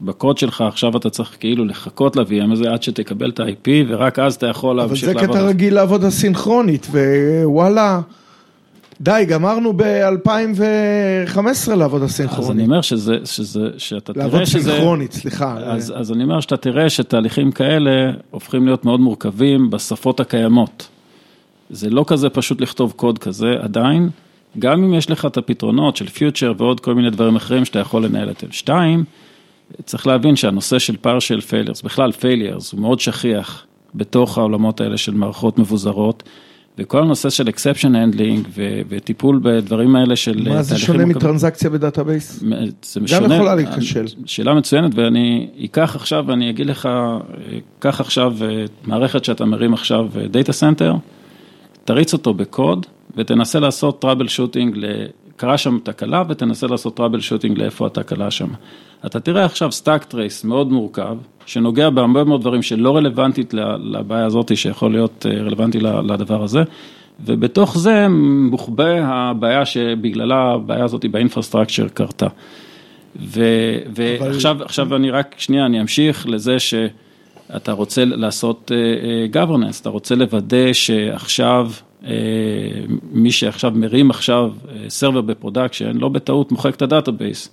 בקוד שלך עכשיו אתה צריך כאילו לחכות ל-VM הזה עד שתקבל את ה-IP ורק אז אתה יכול להמשיך לעבוד. אבל זה קטע רגיל לעבוד אסינכרונית ווואלה, די, גמרנו ב-2015 לעבוד אסינכרונית. אז אני אומר שזה, שזה, שאתה תראה שזה... לעבוד סינכרונית, סליחה. אז, אז אני אומר שאתה תראה שתהליכים כאלה הופכים להיות מאוד מורכבים בשפות הקיימות. זה לא כזה פשוט לכתוב קוד כזה עדיין, גם אם יש לך את הפתרונות של פיוטר ועוד כל מיני דברים אחרים שאתה יכול לנהל את L2, צריך להבין שהנושא של partial failures, בכלל failures, הוא מאוד שכיח בתוך העולמות האלה של מערכות מבוזרות. וכל הנושא של exception handling וטיפול בדברים האלה של... מה זה שונה מטרנזקציה ב database? זה משונה. גם יכולה להיכשל. שאלה מצוינת ואני אקח עכשיו ואני אגיד לך, קח עכשיו מערכת שאתה מרים עכשיו data center, תריץ אותו בקוד ותנסה לעשות troubleshooting, קרה שם תקלה ותנסה לעשות troubleshooting לאיפה התקלה שם. אתה תראה עכשיו stack trace מאוד מורכב, שנוגע בהרבה מאוד דברים שלא רלוונטית לבעיה הזאת, שיכול להיות אה, רלוונטי לדבר הזה, ובתוך זה מוחבא הבעיה שבגללה הבעיה הזאת ב infrastructure קרתה. ועכשיו אבל... אני רק, שנייה, אני אמשיך לזה שאתה רוצה לעשות uh, governance, אתה רוצה לוודא שעכשיו, מי שעכשיו מרים עכשיו server ב production, לא בטעות מוחק את ה database.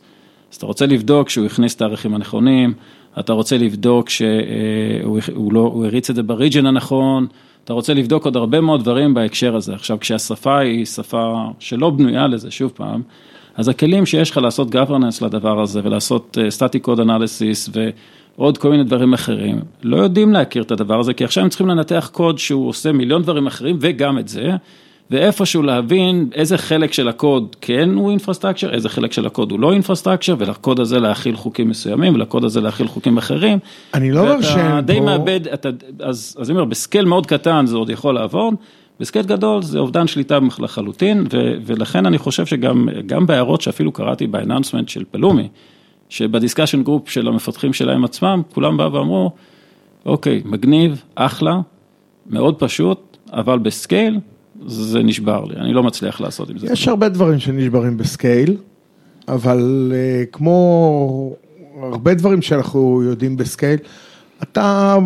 אז אתה רוצה לבדוק שהוא הכניס את הערכים הנכונים, אתה רוצה לבדוק שהוא לא, הריץ את זה ב region הנכון, אתה רוצה לבדוק עוד הרבה מאוד דברים בהקשר הזה. עכשיו, כשהשפה היא שפה שלא בנויה לזה, שוב פעם, אז הכלים שיש לך לעשות governance לדבר הזה ולעשות static code analysis ועוד כל מיני דברים אחרים, לא יודעים להכיר את הדבר הזה, כי עכשיו הם צריכים לנתח קוד שהוא עושה מיליון דברים אחרים וגם את זה. ואיפשהו להבין איזה חלק של הקוד כן הוא infrastructure, איזה חלק של הקוד הוא לא infrastructure, ולקוד הזה להכיל חוקים מסוימים, ולקוד הזה להכיל חוקים אחרים. אני לא אומר שהם ואתה די פה- מאבד, אתה, אז, אז אני אומר, ב scale מאוד קטן זה עוד יכול לעבוד, ב scale גדול זה אובדן שליטה לחלוטין, ו, ולכן אני חושב שגם גם בהערות שאפילו קראתי ב announcement של Pulumi, שב discussion group של המפתחים שלהם עצמם, כולם באו ואמרו, אוקיי, מגניב, אחלה, מאוד פשוט, אבל ב-scale זה נשבר לי, אני לא מצליח לעשות עם זה. יש הרבה דברים שנשברים ב-scale, אבל אה, כמו הרבה דברים שאנחנו יודעים ב-scale, אתה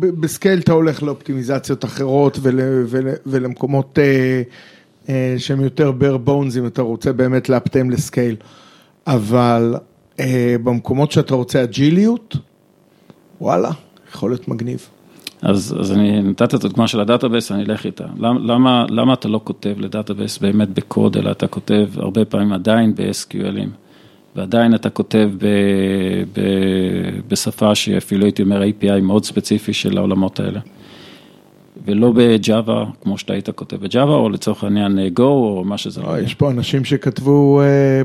ב-scale אתה הולך לאופטימיזציות אחרות ול, ול, ולמקומות uh, uh, שהם יותר bare bones אם אתה רוצה באמת לאפטם ל-scale, אבל במקומות שאתה רוצה אג'יליות, וואלה, יכול להיות מגניב. אז, אז אני נתתי את הדוגמה של ה-database, אני אלך איתה. למה, למה, למה אתה לא כותב ל-database באמת בקוד, אלא אתה כותב הרבה פעמים עדיין ב-SQLים, ועדיין אתה כותב ב, ב, בשפה שאפילו הייתי אומר API מאוד ספציפי של העולמות האלה. ולא ב-Java, כמו שאתה היית כותב ב-Java, או לצורך העניין Go, או מה שזה לא לא, יהיה. יש פה אנשים שכתבו, אה,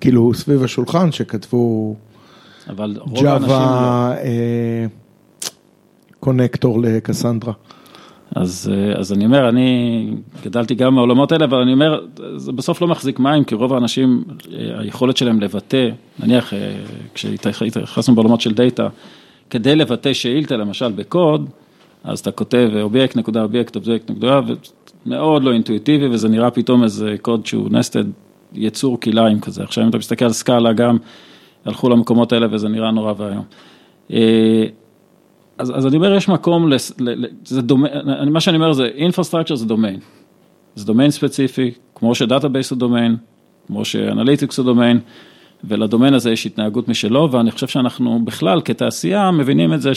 כאילו סביב השולחן, שכתבו האנשים... לא. Java אה, connector ל-Cassandra. אז, אה, אז אני אומר, אני גדלתי גם מהעולמות האלה, אבל אני אומר, זה בסוף לא מחזיק מים, כי רוב האנשים, אה, היכולת שלהם לבטא, נניח, אה, כשהתייחסנו בעולמות של data, כדי לבטא שאילתה, למשל בקוד, אז אתה כותב אובייקט נקודה אובייקט אובייקט נקודה, ומאוד לא אינטואיטיבי, וזה נראה פתאום איזה קוד שהוא nested, יצור כלאיים כזה. עכשיו אם אתה מסתכל על Scala גם, הלכו למקומות האלה וזה נראה נורא ואיום. אה, אז, אז אני אומר, יש מקום, לס, ל, ל, זה דומה, מה שאני אומר זה, infrastructure זה דומיין. זה דומיין ספציפי, כמו ש-database הוא דומיין, כמו ש-analytics הוא דומיין, ולדומיין הזה יש התנהגות משלו, ואני חושב שאנחנו בכלל כתעשייה מבינים את זה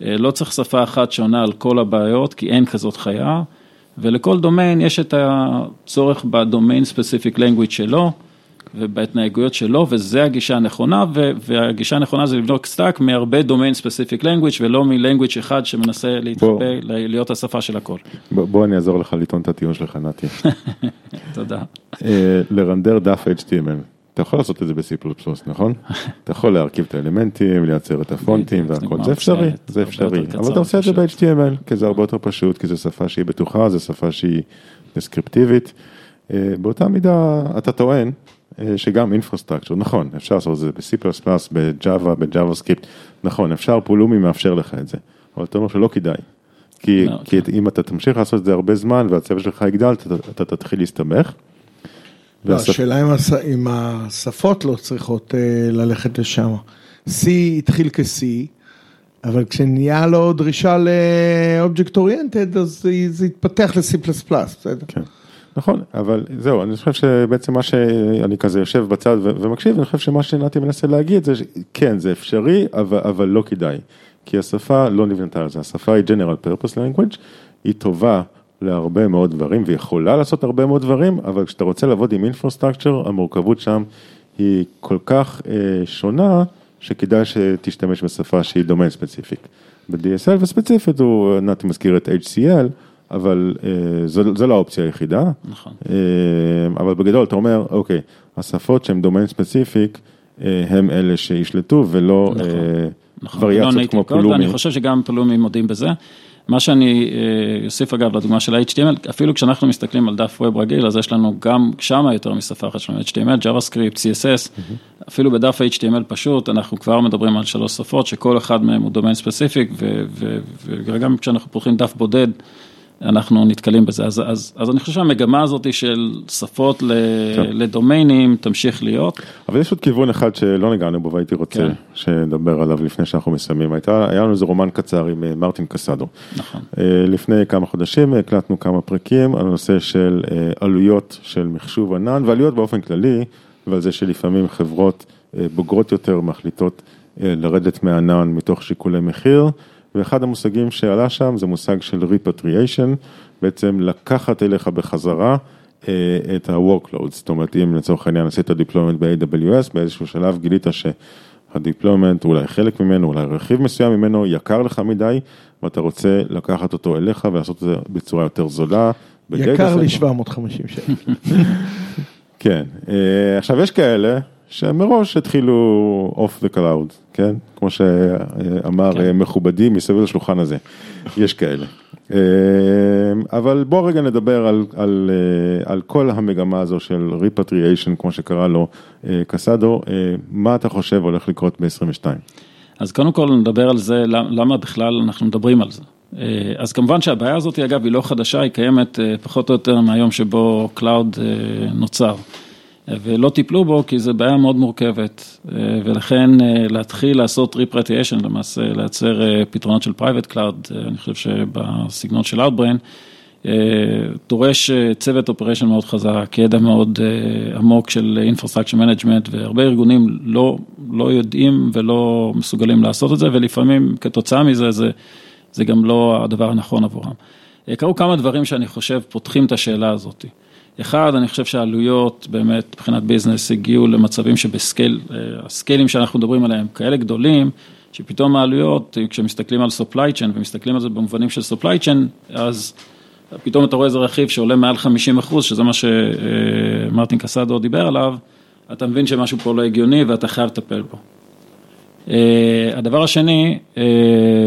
שלא צריך שפה אחת שעונה על כל הבעיות, כי אין כזאת חיה, ולכל דומיין יש את הצורך ב-domain specific language שלו. ובהתנהגויות שלו, וזה הגישה הנכונה, והגישה הנכונה זה לבנות stack מהרבה domain specific language, ולא מ-language אחד שמנסה להתחבא, להיות השפה של הכל. בוא, בוא אני אעזור לך לטעון את הטיעון שלך, נתי. [LAUGHS] תודה. אה, לרנדר דף HTML, אתה יכול לעשות את זה ב-C++, נכון? [LAUGHS] אתה יכול להרכיב את האלמנטים, לייצר את הפונטים והכל, זה אפשרי, זה אפשרי, אבל אתה עושה את זה ב-HTML, כי זה הרבה יותר פשוט, כי זו שפה שהיא בטוחה, זו שפה שהיא דסקריפטיבית. באותה מידה אתה טוען שגם אינפרסטרקצ'ר, נכון, אפשר לעשות את זה ב-C++, ב-Java, ב-JavaScript, נכון, אפשר, פולומי מאפשר לך את זה, אבל אתה אומר שלא כדאי. כי, no, כי okay. אם אתה תמשיך לעשות את זה הרבה זמן והצוות שלך יגדל, אתה, אתה תתחיל להסתבך. לא, והשפ... השאלה אם, הש... אם השפות לא צריכות uh, ללכת לשם. C התחיל כ-C, אבל כשנהיה לו דרישה ל-Object Oriented, אז זה התפתח ל-C++, בסדר? כן. נכון, אבל זהו, אני חושב שבעצם מה שאני כזה יושב בצד ומקשיב, אני חושב שמה שנתי מנסה להגיד זה שכן, זה אפשרי, אבל, אבל לא כדאי. כי השפה לא נבנתה על זה, השפה היא General Purpose Language, היא טובה להרבה מאוד דברים, ויכולה לעשות הרבה מאוד דברים, אבל כשאתה רוצה לעבוד עם Infrastructure, המורכבות שם היא כל כך אה, שונה, שכדאי שתשתמש בשפה שהיא דומיין ספציפיק. ב-DSL וספציפית הוא, נתי מזכיר את HCL, אבל אה, זו, זו לא האופציה היחידה. נכון. אה, אבל בגדול אתה אומר, אוקיי, השפות שהן דומיין ספציפיק, אה, הם אלה שישלטו ולא נכון. אה, נכון, וריאציות לא כמו פולומי. ואני חושב שגם פולומי מודים בזה. מה שאני אה, אוסיף אגב לדוגמה של ה-HTML, אפילו כשאנחנו מסתכלים על דף ווב רגיל, אז יש לנו גם שמה יותר משפה אחת שלנו, HTML, JavaScript, CSS, אפילו בדף ה-HTML פשוט, אנחנו כבר מדברים על שלוש שפות, שכל אחד מהם הוא דומיין ספציפיק, וגם כשאנחנו פותחים דף בודד, אנחנו נתקלים בזה, אז, אז, אז אני חושב שהמגמה הזאת של שפות ל, לדומיינים תמשיך להיות. אבל יש עוד כיוון אחד שלא נגענו בו והייתי רוצה כן. שנדבר עליו לפני שאנחנו מסיימים. הייתה, היה לנו איזה רומן קצר עם אה, מרטין קסדו. נכון. אה, לפני כמה חודשים הקלטנו כמה פרקים על הנושא של אה, עלויות של מחשוב ענן ועלויות באופן כללי, ועל זה שלפעמים חברות בוגרות יותר מחליטות לרדת מענן מתוך שיקולי מחיר. ואחד המושגים שעלה שם זה מושג של repatriation, בעצם לקחת אליך בחזרה את ה-workload, זאת אומרת, אם לצורך העניין עשית deployment ב-AWS, באיזשהו שלב גילית שה-deployment, אולי חלק ממנו, אולי רכיב מסוים ממנו, יקר לך מדי, ואתה רוצה לקחת אותו אליך ולעשות את זה בצורה יותר זולה. יקר לי 750 שקל. [LAUGHS] כן, עכשיו יש כאלה שמראש התחילו off the cloud, כן? כמו שאמר כן. מכובדי מסביב לשולחן הזה, יש כאלה. אבל בוא רגע נדבר על, על, על כל המגמה הזו של repatriation, כמו שקרא לו קסדו, מה אתה חושב הולך לקרות ב-22? אז קודם כל נדבר על זה, למה בכלל אנחנו מדברים על זה. אז כמובן שהבעיה הזאת, אגב, היא לא חדשה, היא קיימת פחות או יותר מהיום שבו Cloud נוצר. ולא טיפלו בו כי זו בעיה מאוד מורכבת, ולכן להתחיל לעשות ריפרטיישן, למעשה לייצר פתרונות של private cloud, אני חושב שבסגנון של Outbrain, דורש צוות operation מאוד חזק, ידע מאוד עמוק של Infrastructure Management, והרבה ארגונים לא, לא יודעים ולא מסוגלים לעשות את זה, ולפעמים כתוצאה מזה זה, זה גם לא הדבר הנכון עבורם. קרו כמה דברים שאני חושב פותחים את השאלה הזאת. אחד, אני חושב שהעלויות באמת מבחינת business הגיעו למצבים שב-scale, הסקיילים שאנחנו מדברים עליהם כאלה גדולים, שפתאום העלויות, כשמסתכלים על supply chain ומסתכלים על זה במובנים של supply chain, אז פתאום אתה רואה איזה רכיב שעולה מעל 50 אחוז, שזה מה שמרטין קסדו דיבר עליו, אתה מבין שמשהו פה לא הגיוני ואתה חייב לטפל בו. הדבר השני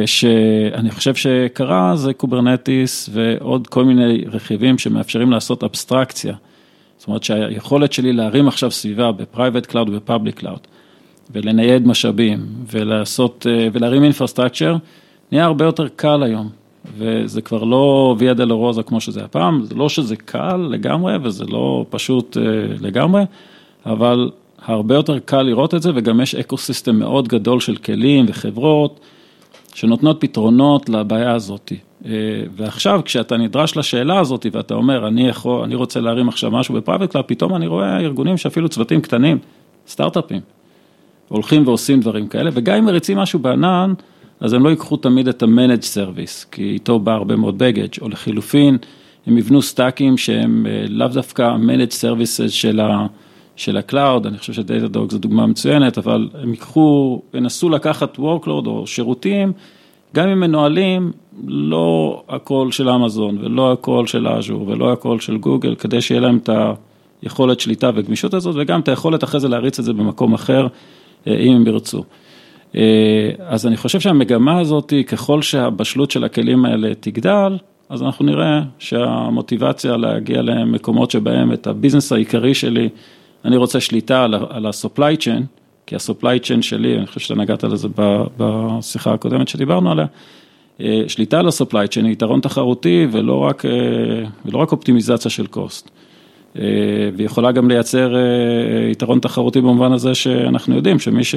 שאני חושב שקרה זה Kubernetes ועוד כל מיני רכיבים שמאפשרים לעשות אבסטרקציה. זאת אומרת שהיכולת שלי להרים עכשיו סביבה ב-private cloud וב-public cloud ולנייד משאבים ולעשות ולהרים infrastructure נהיה הרבה יותר קל היום וזה כבר לא ויה דלרוזה כמו שזה היה פעם, זה לא שזה קל לגמרי וזה לא פשוט לגמרי, אבל הרבה יותר קל לראות את זה וגם יש ecosystem מאוד גדול של כלים וחברות שנותנות פתרונות לבעיה הזאת. ועכשיו כשאתה נדרש לשאלה הזאת ואתה אומר אני יכול, אני רוצה להרים עכשיו משהו ב-private cloud, פתאום אני רואה ארגונים שאפילו צוותים קטנים, סטארט-אפים, הולכים ועושים דברים כאלה וגם אם מריצים משהו בענן, אז הם לא ייקחו תמיד את ה-managed service, כי איתו בא הרבה מאוד baggage, או לחילופין, הם יבנו סטאקים שהם לאו דווקא managed services של ה... של ה-cloud, אני חושב ש-Datadog זו דוגמה מצוינת, אבל הם ייקחו, ינסו לקחת workload או שירותים, גם אם מנוהלים, לא הכל של אמזון ולא הכל של אג'ור ולא הכל של גוגל, כדי שיהיה להם את היכולת שליטה וגמישות הזאת, וגם את היכולת אחרי זה להריץ את זה במקום אחר, אם הם ירצו. אז אני חושב שהמגמה הזאת, ככל שהבשלות של הכלים האלה תגדל, אז אנחנו נראה שהמוטיבציה להגיע למקומות שבהם את הביזנס העיקרי שלי, אני רוצה שליטה על ה-supply chain, כי ה-supply chain שלי, אני חושב שאתה נגעת לזה בשיחה הקודמת שדיברנו עליה, שליטה על ה-supply chain היא יתרון תחרותי ולא רק, ולא רק אופטימיזציה של cost. ויכולה גם לייצר יתרון תחרותי במובן הזה שאנחנו יודעים שמי ש...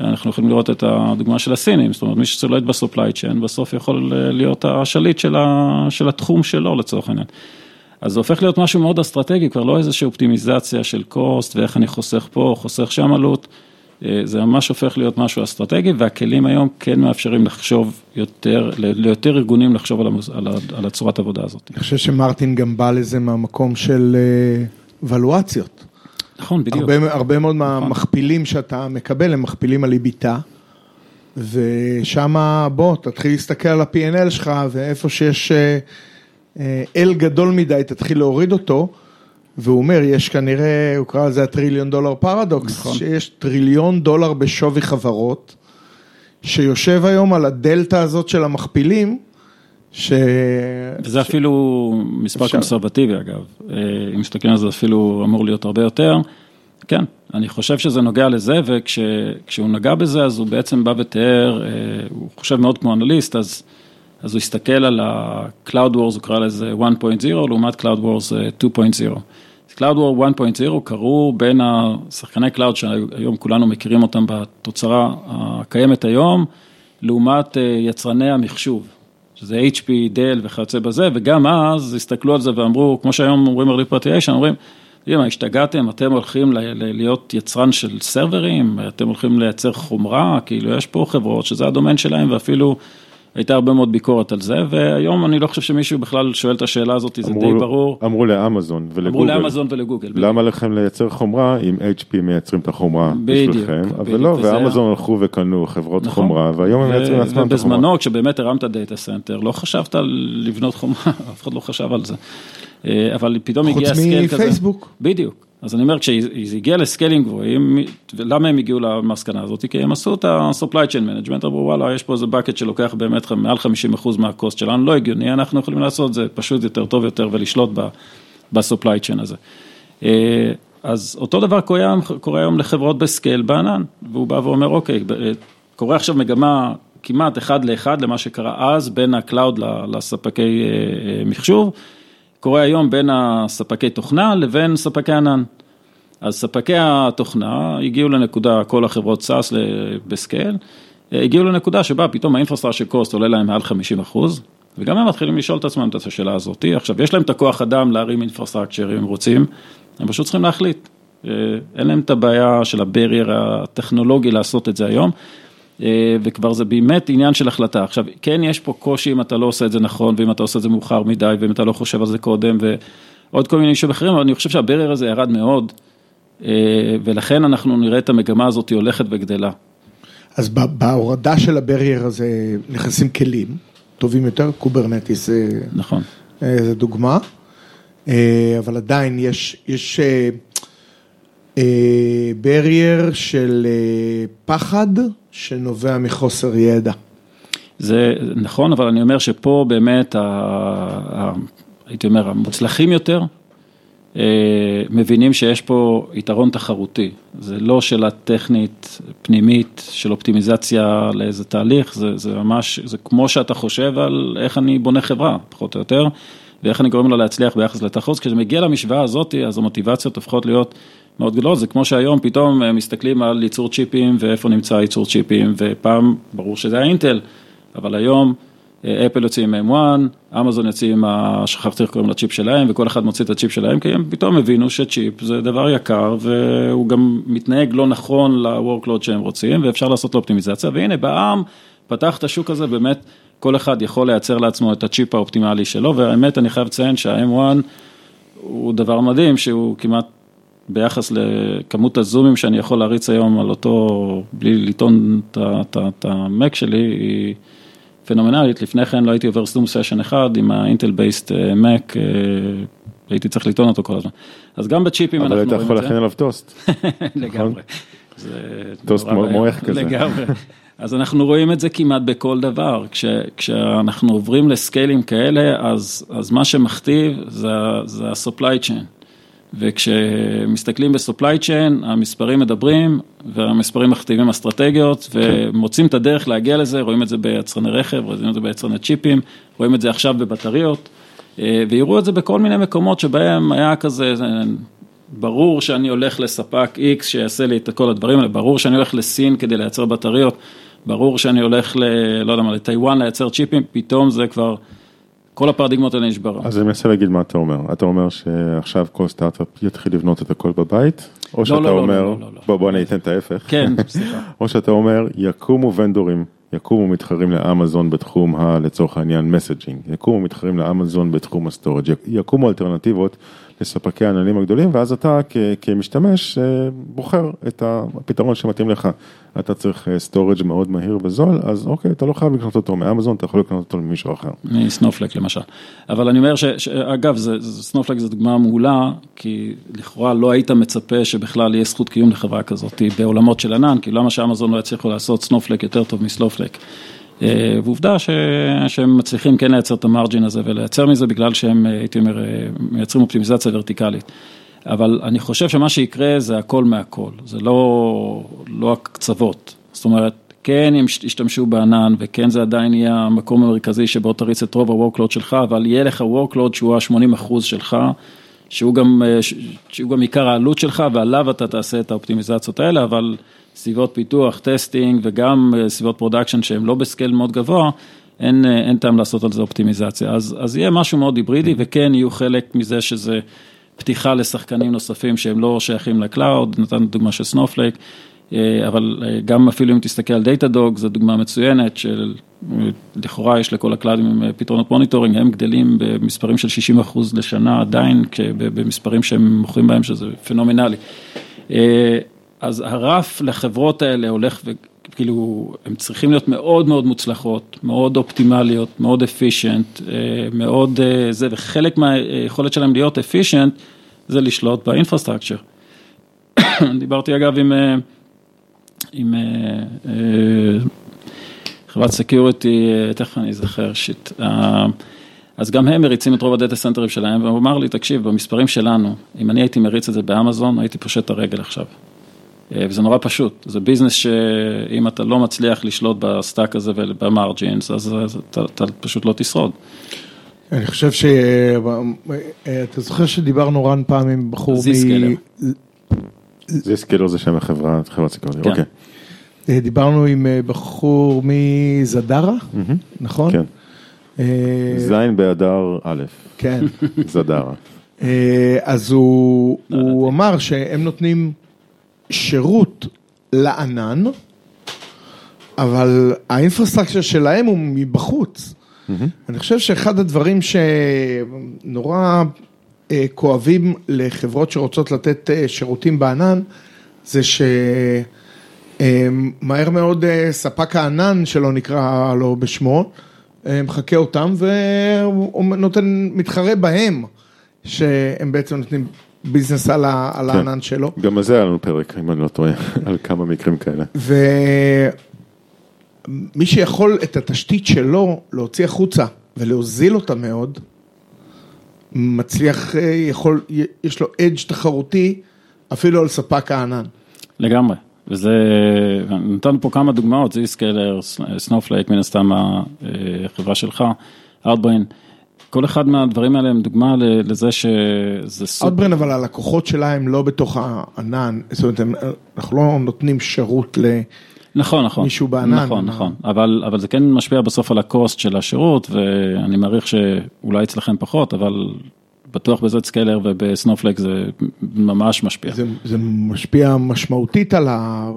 אנחנו יכולים לראות את הדוגמה של הסינים, זאת אומרת מי שצולט ב-supply chain בסוף יכול להיות השליט של התחום שלו לצורך העניין. אז זה הופך להיות משהו מאוד אסטרטגי, כבר לא איזושהי אופטימיזציה של קוסט ואיך אני חוסך פה, חוסך שם עלות, זה ממש הופך להיות משהו אסטרטגי והכלים היום כן מאפשרים לחשוב יותר, ליותר ארגונים לחשוב על הצורת העבודה הזאת. אני חושב שמרטין גם בא לזה מהמקום של ולואציות. נכון, בדיוק. הרבה, הרבה מאוד נכון. מהמכפילים שאתה מקבל הם מכפילים על איביטה, ושם בוא תתחיל להסתכל על ה-P&L שלך ואיפה שיש אל גדול מדי תתחיל להוריד אותו, והוא אומר יש כנראה, הוא קרא לזה הטריליון דולר פרדוקס, נכון. שיש טריליון דולר בשווי חברות, שיושב היום על הדלתא הזאת של המכפילים, ש... וזה ש... אפילו מספר אפשר. קונסרבטיבי אגב, אם מסתכלים על זה אפילו אמור להיות הרבה יותר, כן, אני חושב שזה נוגע לזה וכשהוא נגע בזה אז הוא בעצם בא ותיאר, הוא חושב מאוד כמו אנליסט, אז, אז הוא הסתכל על ה-Cloud Wars, הוא קרא לזה 1.0 לעומת Cloud Wars 2.0. Cloud War 1.0 קרו בין השחקני Cloud שהיום כולנו מכירים אותם בתוצרה הקיימת היום, לעומת יצרני המחשוב. שזה HP, דל וכיוצא בזה, וגם אז הסתכלו על זה ואמרו, כמו שהיום אומרים על ריפרטיישן, אומרים, תראי מה, השתגעתם, אתם הולכים להיות יצרן של סרברים, אתם הולכים לייצר חומרה, כאילו יש פה חברות שזה הדומיין שלהם ואפילו הייתה הרבה מאוד ביקורת על זה, והיום אני לא חושב שמישהו בכלל שואל את השאלה הזאת, זה די אמרו- ברור. אמרו לאמזון ולגוגל. אמרו לאמזון ולגוגל. למה לכם לייצר חומרה אם HP מייצרים את החומרה בשבילכם, אבל לא, ואמזון הלכו וקנו חברות נכון. חומרה, והיום הם מייצרים לעצמם את החומרה. ובזמנו, כשבאמת הרמת data center, לא חשבת לבנות חומרה, [LAUGHS] אף אחד לא חשב על זה. אה, אבל פתאום חוץ הגיע scale כזה. מפייסבוק. בדיוק. אז אני אומר, כשזה הגיע לסקיילים גבוהים, למה הם הגיעו למסקנה הזאת? כי הם עשו את ה-supply chain management, אמרו וואלה, יש פה איזה bucket שלוקח באמת מעל 50% מה-cost שלנו, לא הגיוני, אנחנו יכולים לעשות זה פשוט יותר טוב יותר ולשלוט ב-supply chain הזה. אה, אז אותו דבר קורה, קורה היום לחברות ב-scale בענן, והוא בא ואומר, אוקיי, אה, קורה עכשיו מגמה כמעט אחד לאחד למה שקרה אז בין ל- לספקי אה, מחשוב, קורה היום בין הספקי תוכנה לבין ספקי ענן. אז ספקי התוכנה הגיעו לנקודה, כל החברות SaaS ב-scale, אה, הגיעו לנקודה שבה פתאום ה-infrastructure cost עולה להם מעל 50 אחוז, וגם הם מתחילים לשאול את עצמם את השאלה הזאת. עכשיו, יש להם את הכוח אדם להרים אינפרסטרקצ'ר אם הם רוצים, הם פשוט צריכים להחליט. אה, אין להם את הבעיה של הברייר הטכנולוגי לעשות את זה היום. אה, וכבר זה באמת עניין של החלטה. עכשיו, כן יש פה קושי אם אתה לא עושה את זה נכון, ואם אתה עושה את זה מאוחר מדי, ואם אתה לא חושב על זה קודם, ועוד כל מיני אישים אחרים, אבל אני חושב שהברר הזה ירד מאוד, אה, ולכן אנחנו נראה את המגמה הזאת הולכת וגדלה. אז בהורדה של ה-barrier הזה נכנסים כלים טובים יותר, Kubernetes זה, נכון. אה, זה דוגמה, אבל עדיין יש, יש barrier של אה, פחד שנובע מחוסר ידע. זה נכון, אבל אני אומר שפה באמת, ה, הייתי אומר, המוצלחים יותר, אה, מבינים שיש פה יתרון תחרותי. זה לא שאלה טכנית, פנימית, של אופטימיזציה לאיזה תהליך, זה, זה ממש, זה כמו שאתה חושב על איך אני בונה חברה, פחות או יותר, ואיך אני גורם לה להצליח ביחס לתחרות. כשזה מגיע למשוואה הזאת, אז המוטיבציות הופכות להיות מאוד גדולות. זה כמו שהיום פתאום אה, מסתכלים על ייצור צ'יפים ואיפה נמצא ייצור צ'יפים, ופעם ברור שזה היה אינטל, אבל היום אה, אפל יוצאים עם M1, אמזון יוצאים עם, ה- שכחתי איך קוראים לצ'יפ שלהם, וכל אחד מוציא את הצ'יפ שלהם, כי הם פתאום הבינו שצ'יפ זה דבר יקר, והוא גם מתנהג לא נכון ל-workload שהם רוצים, ואפשר לעשות לו אופטימיזציה, והנה בעם פתח את השוק הזה, באמת כל אחד יכול לייצר לעצמו את הצ'יפ האופטימלי שלו, והאמת אני חייב לציין שה-M1 הוא דבר מדהים, שהוא כמעט ביחס לכמות הזומים שאני יכול להריץ היום על אותו, בלי לטעון את המק שלי, היא פנומנלית. לפני כן לא הייתי עובר Zoom session אחד עם ה Intel based Mac, הייתי צריך לטעון אותו כל הזמן. אז גם בצ'יפים אנחנו אבל רואים היית את יכול זה. להכין עליו טוסט. [LAUGHS] לגמרי. זה טוסט. מועך כזה. לגמרי. אז אנחנו רואים את זה כמעט בכל דבר. כש, כשאנחנו עוברים לסקיילים כאלה, אז, אז מה שמכתיב זה, זה ה-supply chain. וכשמסתכלים ב-supply chain, המספרים מדברים, והמספרים מכתיבים אסטרטגיות, ומוצאים את הדרך להגיע לזה, רואים את זה ביצרני רכב, רואים את זה ביצרני צ'יפים, רואים את זה עכשיו בבטריות, אה, ויראו את זה בכל מיני מקומות שבהם היה כזה, זה- ברור שאני הולך לספק X שיעשה לי את כל הדברים האלה, ברור שאני הולך לסין כדי לייצר בטריות, ברור שאני הולך ל... לא יודע מה, לטיוואן לייצר צ'יפים, פתאום זה כבר, כל הפרדיגמות האלה נשברו. אז אני מנסה להגיד מה אתה אומר. אתה אומר שעכשיו כל סטארט-אפ יתחיל לבנות את הכל בבית, או שאתה לא, לא, אומר, לא, לא, לא. בוא בוא אני אתן את ההפך. כן, [LAUGHS] סליחה. או שאתה אומר, יקומו ונדורים, יקומו מתחרים לאמזון בתחום ה, לצורך העניין, messaging, יקומו מתחרים לאמזון בתחום ה storage, יקומו אלטרנטיבות לספקי העננים הגדולים, ואז אתה כ, כמשתמש אה, בוחר את הפתרון שמתאים לך. אתה צריך storage מאוד מהיר וזול, אז אוקיי, אתה לא חייב לקנות אותו מאמזון, אתה יכול לקנות אותו ממישהו אחר. מ Snowflake למשל. אבל אני אומר ש... ש- אגב, זה- זה- Snowflake זו דוגמה מעולה, כי לכאורה לא היית מצפה שבכלל יהיה זכות קיום לחברה כזאת בעולמות של ענן, כי למה שאמזון לא יצליחו לעשות Snowflake יותר טוב מ Snowflake. אה, ועובדה ש... שהם מצליחים כן לייצר את ה margin הזה ולייצר מזה בגלל שהם, אה, הייתי אומר, אה, מייצרים אופטימיזציה ורטיקלית. אבל אני חושב שמה שיקרה זה הכל מהכל, זה לא, לא הקצוות. זאת אומרת, כן הם ישתמשו בענן וכן זה עדיין יהיה המקום המרכזי שבו תריץ את רוב ה-workload שלך, אבל יהיה לך workload שהוא ה-80 אחוז שלך, שהוא גם, שהוא גם עיקר העלות שלך ועליו אתה תעשה את האופטימיזציות האלה, אבל סביבות פיתוח, testing וגם אה, סביבות production שהם לא ב scale מאוד גבוה, אין, אה, אין טעם לעשות על זה אופטימיזציה. אז, אז יהיה משהו מאוד היברידי וכן יהיו חלק מזה שזה פתיחה לשחקנים נוספים שהם לא שייכים ל cloud, נתנו דוגמה של Snowflake. אבל גם אפילו אם תסתכל על Datadog, זו דוגמה מצוינת של לכאורה יש לכל ה cloud ים פתרונות monitoring, הם גדלים במספרים של 60 אחוז לשנה עדיין, במספרים שהם מוכרים בהם שזה פנומנלי. אז הבר לחברות האלה הולך וכאילו, הם צריכים להיות מאוד מאוד מוצלחות, מאוד אופטימליות, מאוד efficient, מאוד זה, וחלק מהיכולת שלהם להיות efficient זה לשלוט ב infrastructure. [COUGHS] דיברתי אגב עם, עם חברת security, תכף אני אזכר, shit, אז גם הם מריצים את רוב ה data center ים שלהם, והוא אמר לי, תקשיב, במספרים שלנו, אם אני הייתי מריץ את זה באמזון, הייתי פושט את הרגל עכשיו. וזה נורא פשוט, זה business שאם אתה לא מצליח לשלוט ב stack הזה וב margins, אז אתה, אתה פשוט לא תשרוד. אני חושב ש... אתה זוכר שדיברנו רן פעם עם בחור מ... זיסקלר. זיסקלר זה שם החברה, חברת סיכוני, כן. אוקיי. דיברנו עם בחור מזדרה, נכון? כן. זין באדר א', כן. [LAUGHS] זדרה. אז הוא, הוא אמר שהם נותנים שירות לענן, אבל האינפרסטרקציה שלהם הוא מבחוץ. אני חושב שאחד הדברים שנורא כואבים לחברות שרוצות לתת שירותים בענן, זה שמהר מאוד ספק הענן, שלא נקרא לו בשמו, מחקה אותם והוא נותן, מתחרה בהם, שהם בעצם נותנים business על הענן שלו. גם על זה היה לנו פרק, אם אני לא טועה, [LAUGHS] על כמה מקרים כאלה. ומי שיכול את התשתית שלו להוציא החוצה ולהוזיל אותה מאוד, מצליח, יכול, יש לו edge תחרותי אפילו על ספק הענן. לגמרי, וזה, נתנו פה כמה דוגמאות, Zscaler, Snowflake, מן הסתם החברה שלך, Outbrain. כל אחד מהדברים האלה הם דוגמה לזה שזה סוג... Outbrain, אבל הלקוחות שלה הם לא בתוך הענן, זאת אומרת, אנחנו לא נותנים שירות נכון, נכון, למישהו בענן. נכון, נכון, אבל, אבל זה כן משפיע בסוף על ה cost של השירות, ואני מעריך שאולי אצלכם פחות, אבל בטוח ב Zscaler וב Snowflake זה ממש משפיע. זה, זה משפיע משמעותית על ה...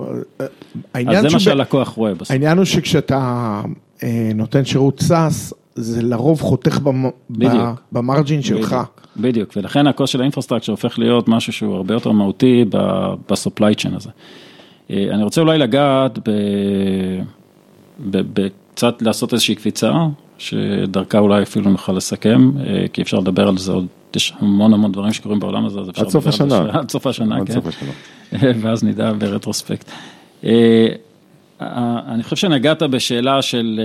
אז זה מה שהלקוח רואה בסוף. העניין הוא שכשאתה נותן שירות SaaS, זה לרוב חותך ב margin שלך. בדיוק, ולכן ה cost של ה infrastructure הופך להיות משהו שהוא הרבה יותר מהותי ב supply chain הזה. אני רוצה אולי לגעת בקצת לעשות איזושהי קפיצה, שדרכה אולי אפילו נוכל לסכם, כי אפשר לדבר על זה עוד, יש המון המון דברים שקורים בעולם הזה, אז אפשר עד סוף השנה. [LAUGHS] עד סוף השנה, כן. עד סוף השנה. [LAUGHS] ואז נדע ברטרוספקט. אני חושב שנגעת בשאלה של...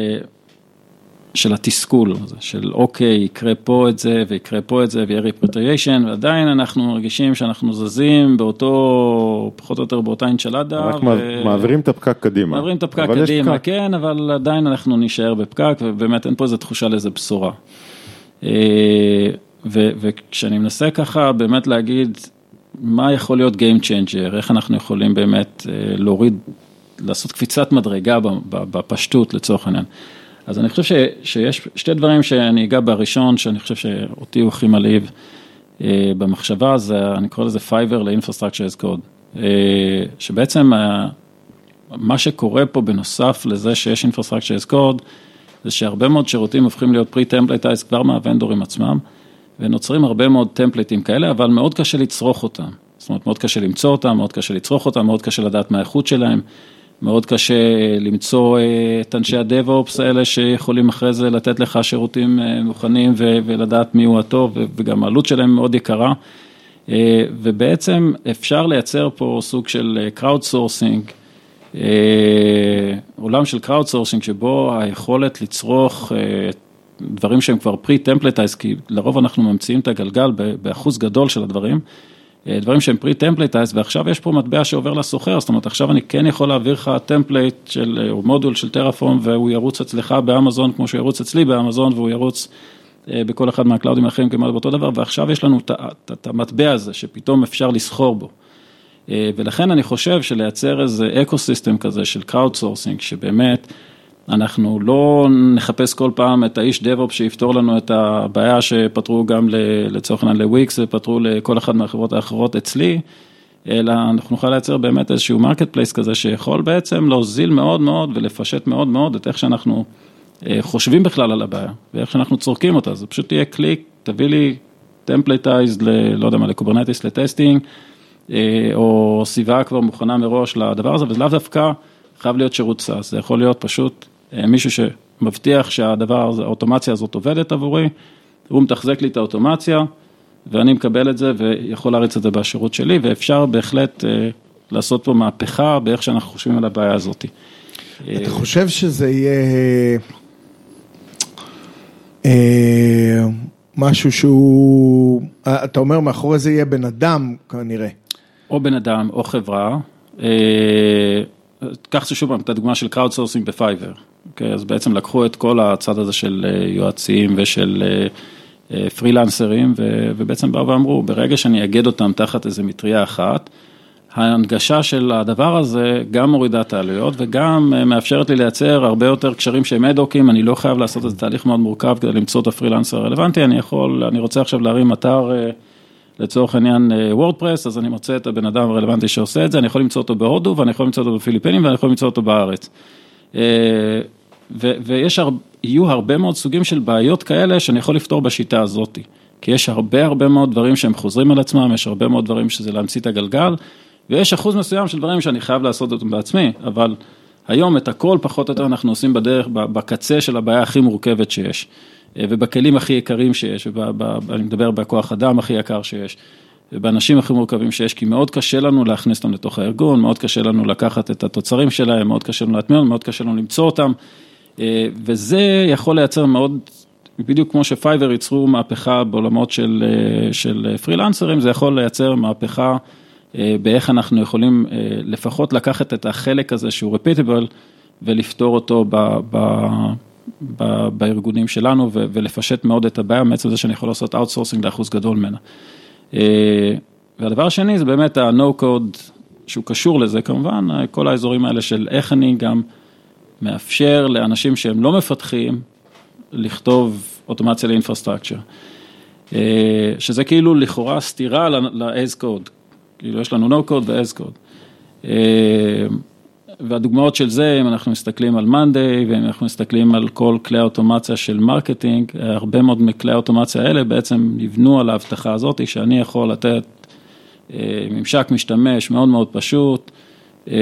של התסכול הזה, של אוקיי, יקרה פה את זה ויקרה פה את זה ויהיה ריפרטיישן, ועדיין אנחנו מרגישים שאנחנו זזים באותו, פחות או יותר באותה אינצ'לדה. רק ו... מעבירים את הפקק קדימה. מעבירים את הפקק קדימה, פקק. כן, אבל עדיין אנחנו נישאר בפקק, ובאמת אין פה איזו תחושה לאיזו בשורה. ו- וכשאני מנסה ככה באמת להגיד, מה יכול להיות Game Changer, איך אנחנו יכולים באמת להוריד, לעשות קפיצת מדרגה בפשטות לצורך העניין. אז אני חושב ש, שיש שתי דברים שאני אגע בראשון, שאני חושב שאותי הוא הכי מלהיב אה, במחשבה, זה, אני קורא לזה Fiverr ל-Infrastructure as Code, אה, שבעצם אה, מה שקורה פה בנוסף לזה שיש Infrastructure as Code, זה שהרבה מאוד שירותים הופכים להיות pre-templatized כבר מה vendor ים עצמם, ונוצרים הרבה מאוד template ים כאלה, אבל מאוד קשה לצרוך אותם, זאת אומרת מאוד קשה למצוא אותם, מאוד קשה לצרוך אותם, מאוד קשה לדעת מה האיכות שלהם. מאוד קשה למצוא את אנשי ה DevOps האלה שיכולים אחרי זה לתת לך שירותים מוכנים ולדעת מי הוא הטוב וגם העלות שלהם מאוד יקרה. ובעצם אפשר לייצר פה סוג של sourcing, עולם של sourcing שבו היכולת לצרוך דברים שהם כבר pre-templatized, כי לרוב אנחנו ממציאים את הגלגל באחוז גדול של הדברים. דברים שהם pre-templatized, ועכשיו יש פה מטבע שעובר לסוחר, זאת אומרת, עכשיו אני כן יכול להעביר לך template של, או מודול של Terraform, והוא ירוץ אצלך באמזון, כמו שהוא ירוץ אצלי באמזון, והוא ירוץ בכל אחד מה cloud ים האחרים כמעט באותו דבר, ועכשיו יש לנו את המטבע הזה, שפתאום אפשר לסחור בו. ולכן אני חושב שלייצר איזה ecosystem כזה של sourcing, שבאמת, אנחנו לא נחפש כל פעם את האיש DevOps שיפתור לנו את הבעיה שפתרו גם לצורך העניין לוויקס ופתרו לכל אחת מהחברות האחרות אצלי, אלא אנחנו נוכל לייצר באמת איזשהו marketplace כזה שיכול בעצם להוזיל מאוד מאוד ולפשט מאוד מאוד את איך שאנחנו אה, חושבים בכלל על הבעיה ואיך שאנחנו צורכים אותה, זה פשוט יהיה קליק, תביא לי templates, לא יודע מה, ל Kubernetes ל testing, אה, או סביבה כבר מוכנה מראש לדבר הזה, וזה לאו דווקא חייב להיות שירות SaaS, זה יכול להיות פשוט מישהו שמבטיח שהדבר הזה, האוטומציה הזאת עובדת עבורי, הוא מתחזק לי את האוטומציה, ואני מקבל את זה ויכול להריץ את זה בשירות שלי, ואפשר בהחלט לעשות פה מהפכה באיך שאנחנו חושבים על הבעיה הזאת. אתה חושב שזה יהיה אה, משהו שהוא, אתה אומר מאחורי זה יהיה בן אדם כנראה. או בן אדם או חברה. אה, קח שוב פעם את הדוגמה של crowdsourcing ב Fiverr. אוקיי, אז בעצם לקחו את כל הצד הזה של אה, יועצים ושל פרילנסרים ובעצם באו ואמרו, ברגע שאני אגד אותם תחת איזה מטריה אחת, ההנגשה של הדבר הזה גם מורידה את העלויות וגם אה, מאפשרת לי לייצר הרבה יותר קשרים שהם אד-הוקים, אני לא חייב לעשות איזה תהליך מאוד מורכב כדי למצוא את הפרילנסר הרלוונטי, אני יכול, אני רוצה עכשיו להרים אתר אה, לצורך העניין וורדפרס, אה, אז אני מוצא את הבן אדם הרלוונטי שעושה את זה, אני יכול למצוא אותו בהודו ואני יכול למצוא אותו בפיליפינים ואני יכול למצוא אותו בארץ. ויש, יהיו הרבה מאוד סוגים של בעיות כאלה שאני יכול לפתור בשיטה הזאתי. כי יש הרבה הרבה מאוד דברים שהם חוזרים על עצמם, יש הרבה מאוד דברים שזה להמציא את הגלגל. ויש אחוז מסוים של דברים שאני חייב לעשות אותם בעצמי, אבל היום את הכל פחות או יותר אנחנו עושים בדרך, בקצה של הבעיה הכי מורכבת שיש, אה, ובכלים הכי יקרים שיש, ואני מדבר בכוח אדם הכי יקר שיש, ובאנשים הכי מורכבים שיש, כי מאוד קשה לנו להכניס אותם לתוך הארגון, מאוד קשה לנו לקחת את התוצרים שלהם, מאוד קשה לנו להטמיע, מאוד קשה לנו למצוא אותם, אה, וזה יכול לייצר מאוד, בדיוק כמו שפייבר ייצרו מהפכה בעולמות של, אה, של פרילנסרים, זה יכול לייצר מהפכה. אה, באיך אנחנו יכולים לפחות לקחת את החלק הזה שהוא repeatable ולפתור אותו ב, ב, ב, בארגונים שלנו ולפשט מאוד את הבעיה מעצם זה שאני יכול לעשות outsourcing לאחוז גדול ממנה. אה, והדבר השני זה באמת ה-no code שהוא קשור לזה כמובן, כל האזורים האלה של איך אני גם מאפשר לאנשים שהם לא מפתחים לכתוב אוטומציה ל infrastructure. שזה כאילו לכאורה סתירה ל-as code. כאילו יש לנו no code ו-as code. אה, והדוגמאות של זה, אם אנחנו מסתכלים על Monday, ואם אנחנו מסתכלים על כל כלי האוטומציה של marketing, הרבה מאוד מכלי האוטומציה האלה בעצם נבנו על ההבטחה הזאת, שאני יכול לתת אה, ממשק משתמש מאוד מאוד פשוט, אה,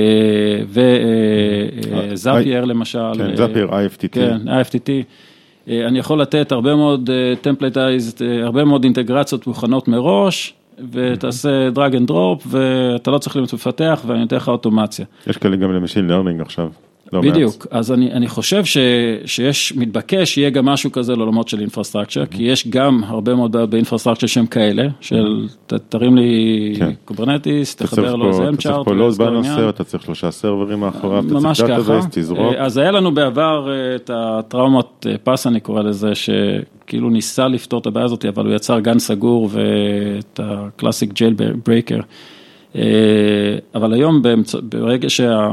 ו Zapier למשל. כן, Zapier, IFTTT. כן, IFTTT. אני יכול לתת הרבה מאוד templates, הרבה מאוד אינטגרציות מוכנות מראש, ותעשה drag and drop, ואתה לא צריך להיות מפתח, ואני אתן לך אוטומציה. יש כאלה גם ל machine learning עכשיו. לא בדיוק, מעט. אז אני, אני חושב ש, שיש, מתבקש, יהיה גם משהו כזה לעולמות של infrastructure, כי יש גם הרבה מאוד בעיות ב infrastructure שהם כאלה, של ת, תרים לי כן. Kubernetes, תחבר לו איזה Helm chart. אתה צריך פה load balancer, אתה צריך שלושה סרברים מאחוריו, אתה צריך database, תזרוק. אז היה לנו בעבר אה, את הטראומת אה, PaaS, אני קורא לזה, שכאילו ניסה לפתור את הבעיה הזאת, אבל הוא יצר גן סגור ואת ה classic jail breaker. אבל היום ברגע שה...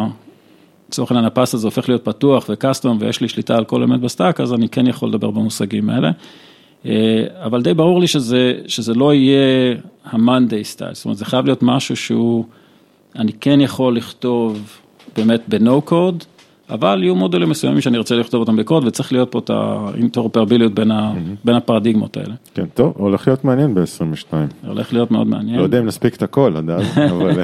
לצורך העניין ה PaaS הזה הופך להיות פתוח ו custom ויש לי שליטה על כל אמת ב stack, אז אני כן יכול לדבר במושגים האלה. אה, אבל די ברור לי שזה, שזה לא יהיה ה-Monday style, זאת אומרת זה חייב להיות משהו שהוא, אני כן יכול לכתוב באמת ב-No code, אבל יהיו מודולים מסוימים שאני רוצה לכתוב אותם בקוד וצריך להיות פה את האינטרופרביליות בין, ה, בין הפרדיגמות האלה. כן, טוב, הולך להיות מעניין ב-22. הולך להיות מאוד מעניין. לא יודע אם נספיק את הכל עד אז, [LAUGHS] אבל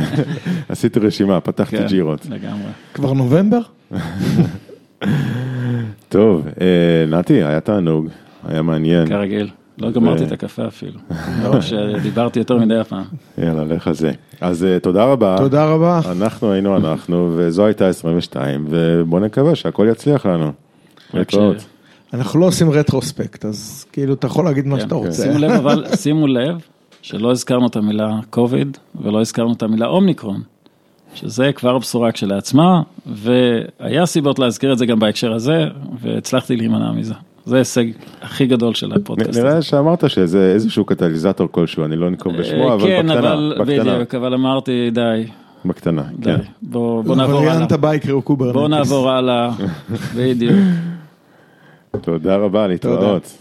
עשיתי רשימה, פתחתי כן, ג'ירות. לגמרי. כבר נובמבר? [LAUGHS] טוב, אה, נתי, היה תענוג, היה מעניין. כרגיל. לא גמרתי את הקפה אפילו, [LAUGHS] לא שדיברתי יותר מדי הפעם. יאללה, לך זה. אז אה, תודה רבה. תודה רבה. אנחנו היינו אנחנו, וזו הייתה 22, ובוא נקווה שהכל יצליח לנו. אנחנו לא עושים retrospect, אז כאילו אתה יכול להגיד מה כן, שאתה כן. רוצה. שימו לב, [LAUGHS] אבל שימו לב שלא הזכרנו את המילה קוביד, ולא הזכרנו את המילה אומיקרון. שזה כבר בשורה כשלעצמה, והיה סיבות להזכיר את זה גם בהקשר הזה, והצלחתי להימנע מזה. זה ההישג הכי גדול של הפודקאסט. נראה שאמרת שזה איזשהו קטליזטור כלשהו, אני לא נקוב בשמו, אבל כן, בקטנה. כן, אבל בדיוק, אבל אמרתי די. בקטנה, כן. בוא נעבור הלאה. וריאנט הבא יקראו Kubernetes. בוא נעבור הלאה, בדיוק. תודה רבה, להתראות.